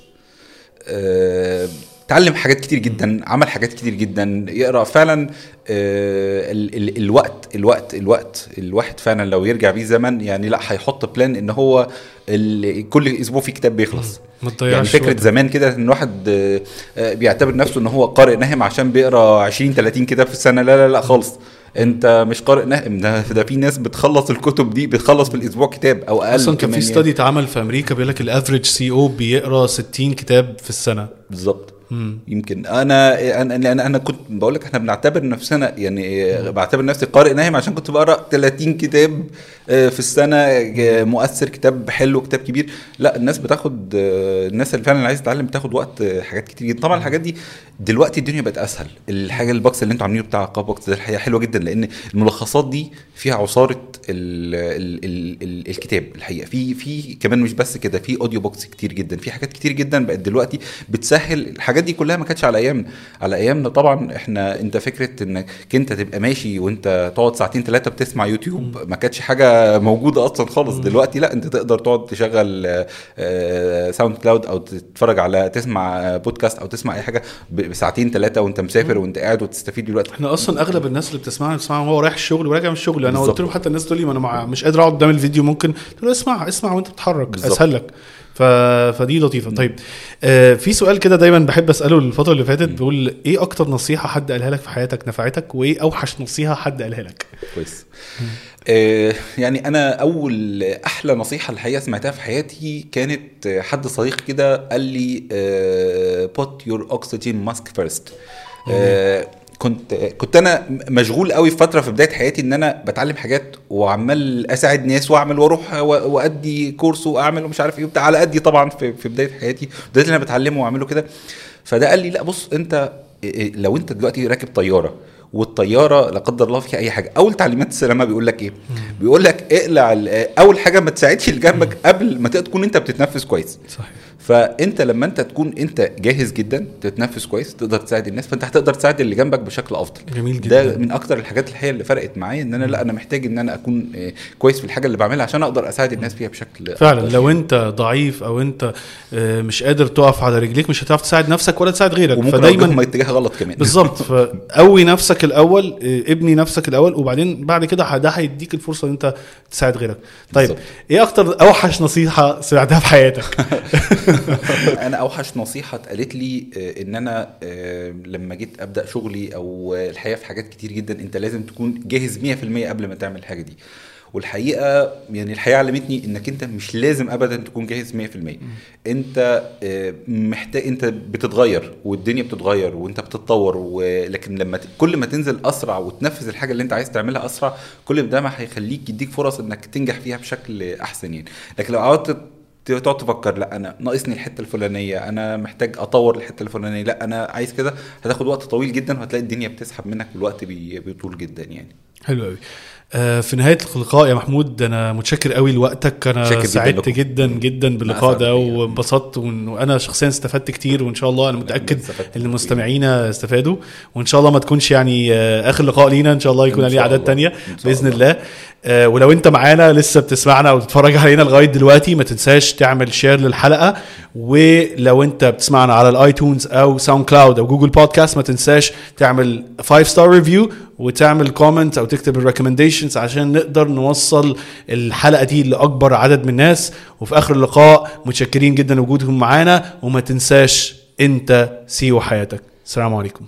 آه، اتعلم حاجات كتير جدا عمل حاجات كتير جدا يقرأ فعلا آه، ال ال الوقت الوقت الوقت الواحد فعلا لو يرجع بيه زمن يعني لا هيحط plan إن هو ال- كل أسبوع في كتاب بيخلص. يعني فكرة وقت. زمان كده إن واحد آه، آه، بيعتبر نفسه إن هو قارئ نهم عشان بيقرأ 20 30 كتاب في السنة لا لا لا خالص. انت مش قارئ ده, ده في ناس بتخلص الكتب دي بتخلص في الأسبوع كتاب أو أقل أصلا كان في يعني. study اتعمل في أمريكا بيقول لك ال average CEO بيقرأ 60 كتاب في السنة. بالظبط. يمكن أنا أنا أنا, كنت بقول لك إحنا بنعتبر نفسنا يعني بعتبر نفسي قارئ نهم عشان كنت بقرأ 30 كتاب آه، في السنة آه، مؤثر كتاب حلو كتاب كبير. لا الناس بتاخد آه، الناس اللي فعلا عايزة تتعلم بتاخد وقت آه، حاجات كتير جدا. طبعا الحاجات دي دلوقتي الدنيا بقت أسهل. الحاجة ال box اللي أنتوا عاملينه بتاع قاف books ده الحقيقة حلوة جدا لأن الملخصات دي فيها عصارة ال ال ال ال الكتاب الحقيقة. في في كمان مش بس كده في audio books كتير جدا في حاجات كتير جدا بقت دلوقتي بتسهل الحاجات دي كلها ما كانتش على أيامنا. على أيامنا طبعا إحنا أنت فكرة إنك أنت تبقى ماشي وأنت تقعد ساعتين ثلاثة بتسمع يوتيوب ما كانتش حاجة موجودة أصلا خالص. دلوقتي لا أنت تقدر تقعد تشغل آه، ساوند كلاود أو تتفرج على تسمع بودكاست أو تسمع أي حاجة بساعتين ثلاثة وأنت مسافر وأنت قاعد وتستفيد دلوقتي. إحنا أصلا أغلب الناس اللي بتسمعنا بتسمعنا وهو رايح الشغل وراجع من الشغل. أنا. قلت لهم حتى الناس تقول لي ما أنا مش قادر أقعد قدام الفيديو ممكن. قلت له اسمع اسمع وأنت بتتحرك. اسهل لك ف... فدي لطيفة. طيب آه في سؤال كده دايما بحب أسأله الفترة اللي فاتت بيقول إيه أكتر نصيحة حد قالها لك في حياتك نفعتك وإيه أوحش نصيحة حد قالها لك؟ كويس. آه، يعني أنا أول أحلى نصيحة الحقيقة سمعتها في حياتي كانت حد صديق كده قال لي put your oxygen mask first. آه، كنت كنت أنا مشغول قوي في فترة في بداية حياتي إن أنا بتعلم حاجات وعمال أساعد ناس وأعمل وأروح وأدي كورس وأعمل ومش عارف إيه وبتاع. على قدي طبعا في في بداية حياتي ده اللي أنا بتعلمه وأعمله كده. فده قال لي لا بص أنت إيه- لو أنت دلوقتي راكب طيارة والطيارة لا قدر الله فيها أي حاجة. أول تعليمات السلامة بيقول لك إيه؟ بيقول لك اقلع أول حاجة ما تساعدش اللي جنبك قبل ما تكون أنت بتتنفس كويس. صحيح. فانت لما انت تكون انت جاهز جدا تتنفس كويس تقدر تساعد الناس فانت هتقدر تساعد اللي جنبك بشكل أفضل جميل جدا. ده من أكتر الحاجات الحقيقة اللي فرقت معايا إن أنا لأ أنا محتاج إن أنا أكون آه، كويس في الحاجة اللي بعملها عشان أقدر أساعد الناس فيها بشكل فعلا أفضل. لو أنت ضعيف أو أنت آه، مش قادر تقف على رجليك مش هتعرف تساعد نفسك ولا تساعد غيرك وممكن فدايما أوجههم اتجاه غلط كمان بالظبط فقوي نفسك الأول آه، ابني نفسك الأول وبعدين بعد كده ده هيديك الفرصة إن أنت تساعد غيرك طيب بالظبط. إيه أكتر أوحش نصيحة سمعتها في حياتك أنا أوحش نصيحة اتقالت لي آه، إن أنا آه، لما جيت أبدأ شغلي أو الحقيقة في حاجات كتير جدا أنت لازم تكون جاهز 100% قبل ما تعمل الحاجة دي. والحقيقة يعني الحقيقة علمتني إنك أنت مش لازم ابدا تكون جاهز 100% أنت آه، محتاج أنت بتتغير والدنيا بتتغير وأنت بتتطور ولكن لما كل ما تنزل أسرع وتنفذ الحاجة اللي أنت عايز تعملها أسرع كل ده ما هيخليك يديك فرص إنك تنجح فيها بشكل أحسن يعني. لكن لو قعدت تقعد تفكر لا أنا ناقصني الحتة الفلانية أنا محتاج أطور الحتة الفلانية لا أنا عايز كده هتاخد وقت طويل جدا وهتلاقي الدنيا بتسحب منك والوقت بي- بيطول جدا يعني حلو قوي آه، في نهاية اللقاء يا محمود أنا متشكر قوي لوقتك جداً سعدت. جدا جدا باللقاء ده. وانبسطت وإن- وأنا شخصيا استفدت كتير وإن شاء الله أنا متأكد استفدت ان المستمعين استفادوا وإن شاء الله ما تكونش يعني آه، آخر لقاء لينا إن شاء الله يكون إن الله. تانية إن بإذن الله. آه، ولو انت معانا لسه بتسمعنا أو بتتفرج علينا لغاية دلوقتي ما تنساش تعمل share للحلقة. ولو انت بتسمعنا على ال iTunes أو SoundCloud أو Google Podcasts ما تنساش تعمل 5 star review وتعمل comment أو تكتب ال recommendations عشان نقدر نوصل الحلقة دي لأكبر عدد من الناس. وفي آخر اللقاء متشكرين جدا لوجودكم معانا. وما تنساش انت سيو حياتك. السلام عليكم.